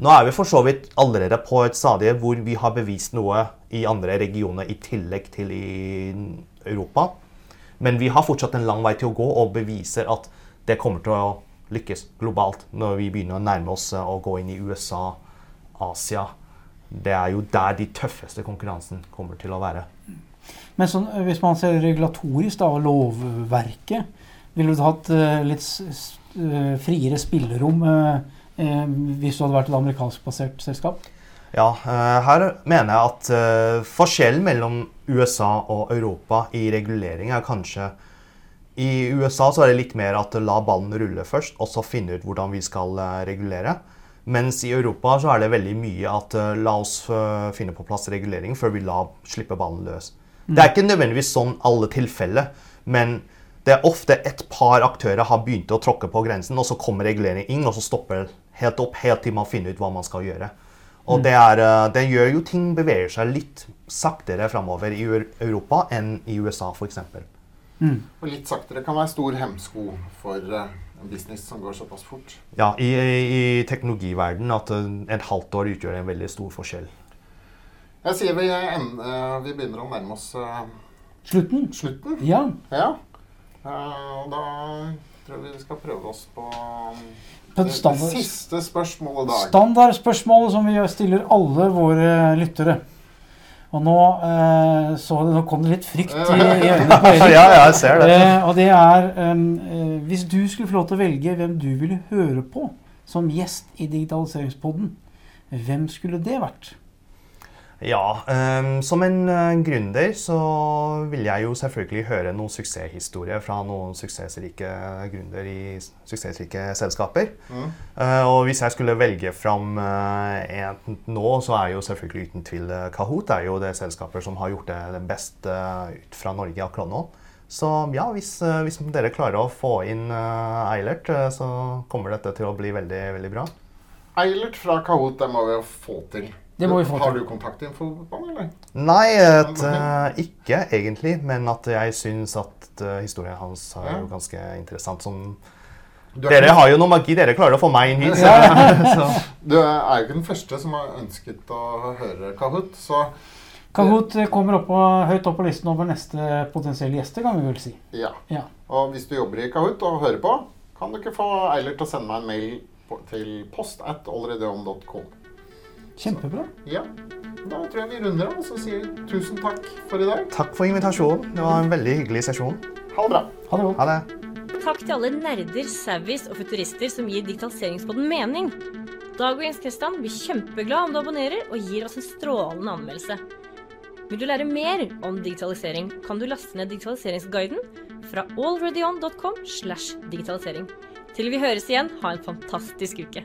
Nå er vi for så vidt allerede på et stadie hvor vi har bevist noe i andre regioner i tillegg til i Europa. Men vi har fortsatt en lang vei til å gå og beviser at det kommer til å lykkes globalt når vi begynner å nærme oss å gå inn i USA, Asia, det er jo der de tøffeste konkurransen kommer til å være. Men så, hvis man ser regulatorisk da, lovverket, ville du hatt uh, litt friere spillerom hvis du hadde vært et amerikanskbasert selskap? Ja, her mener jeg at forskjellen mellom USA og Europa i regulering er kanskje I USA så er det litt mer at la ballen rulle først, og så finne ut hvordan vi skal regulere. Mens i Europa så er det veldig mye at la oss finne på plass regulering før vi la slippe ballen løs. Mm. Det er ikke nødvendigvis sånn alle tilfeller, men det er ofte et par aktører har begynt å tråkke på grensen, og så kommer regulering inn, og så stopper det helt opp helt til man finner ut hva man skal gjøre. Og mm. det, er, eh, det gjør jo ting beveger seg litt saktere framover i Europa enn i USA f.eks. Mm. Og litt saktere kan være stor hemsko for eh, en business som går såpass fort. Ja, i, i teknologiverdenen at eh, et halvt år utgjør en veldig stor forskjell. Jeg sier vi, vi begynner å nærme oss Slutten? Slutten? Ja. ja. Da tror jeg vi skal prøve oss på, på det, det, siste spørsmålet i dag. Standardspørsmålet som vi stiller alle våre lyttere. Og nå, eh, så, nå kom det litt frykt i, i øynene på Erik. ja, jeg ser det. Eh, og det er eh, Hvis du skulle få lov til å velge hvem du ville høre på som gjest i Digitaliseringspodden, hvem skulle det vært? Ja, um, som en uh, gründer så vil jeg jo selvfølgelig høre noen suksesshistorier fra noen suksessrike gründer i suksessrike selskaper. Mm. Uh, og hvis jeg skulle velge fram uh, en nå, så er jo selvfølgelig uten tvil Kahoot er jo det selskapet som har gjort det, det best ut fra Norge akkurat nå. Så ja, hvis, hvis dere klarer å få inn Eilert, så kommer dette til å bli veldig, veldig bra. Eilert fra Kahoot, det må vi jo få til. Det må vi få til. Har du kontaktinfo på ham, eller? Nei, et, uh, ikke egentlig. Men at jeg syns at uh, historien hans er ja. jo ganske interessant. Som dere har jo noe magi. Dere klarer å få meg inn hit. Så. du er jo ikke den første som har ønsket å høre Kahoot, så Kahoot kommer opp på, høyt opp på listen over neste potensielle gjester, kan vi vel si. Ja. ja. Og hvis du jobber i Kahoot og hører på, kan du ikke få Eilert til å sende meg en mail til post at alreadyon.com. Kjempebra. Ja. Da tror jeg vi runder av og så sier tusen takk for i dag. Takk for invitasjonen. Det var en veldig hyggelig sesjon. Ha det bra. Ha det. Ha det. Takk til alle nerder, savvies og futurister som gir digitaliseringspodden mening. Dag og Jens Kristian blir kjempeglad om du abonnerer og gir oss en strålende anmeldelse. Vil du lære mer om digitalisering, kan du laste ned digitaliseringsguiden fra alreadyon.com slash digitalisering. Til vi høres igjen, ha en fantastisk uke.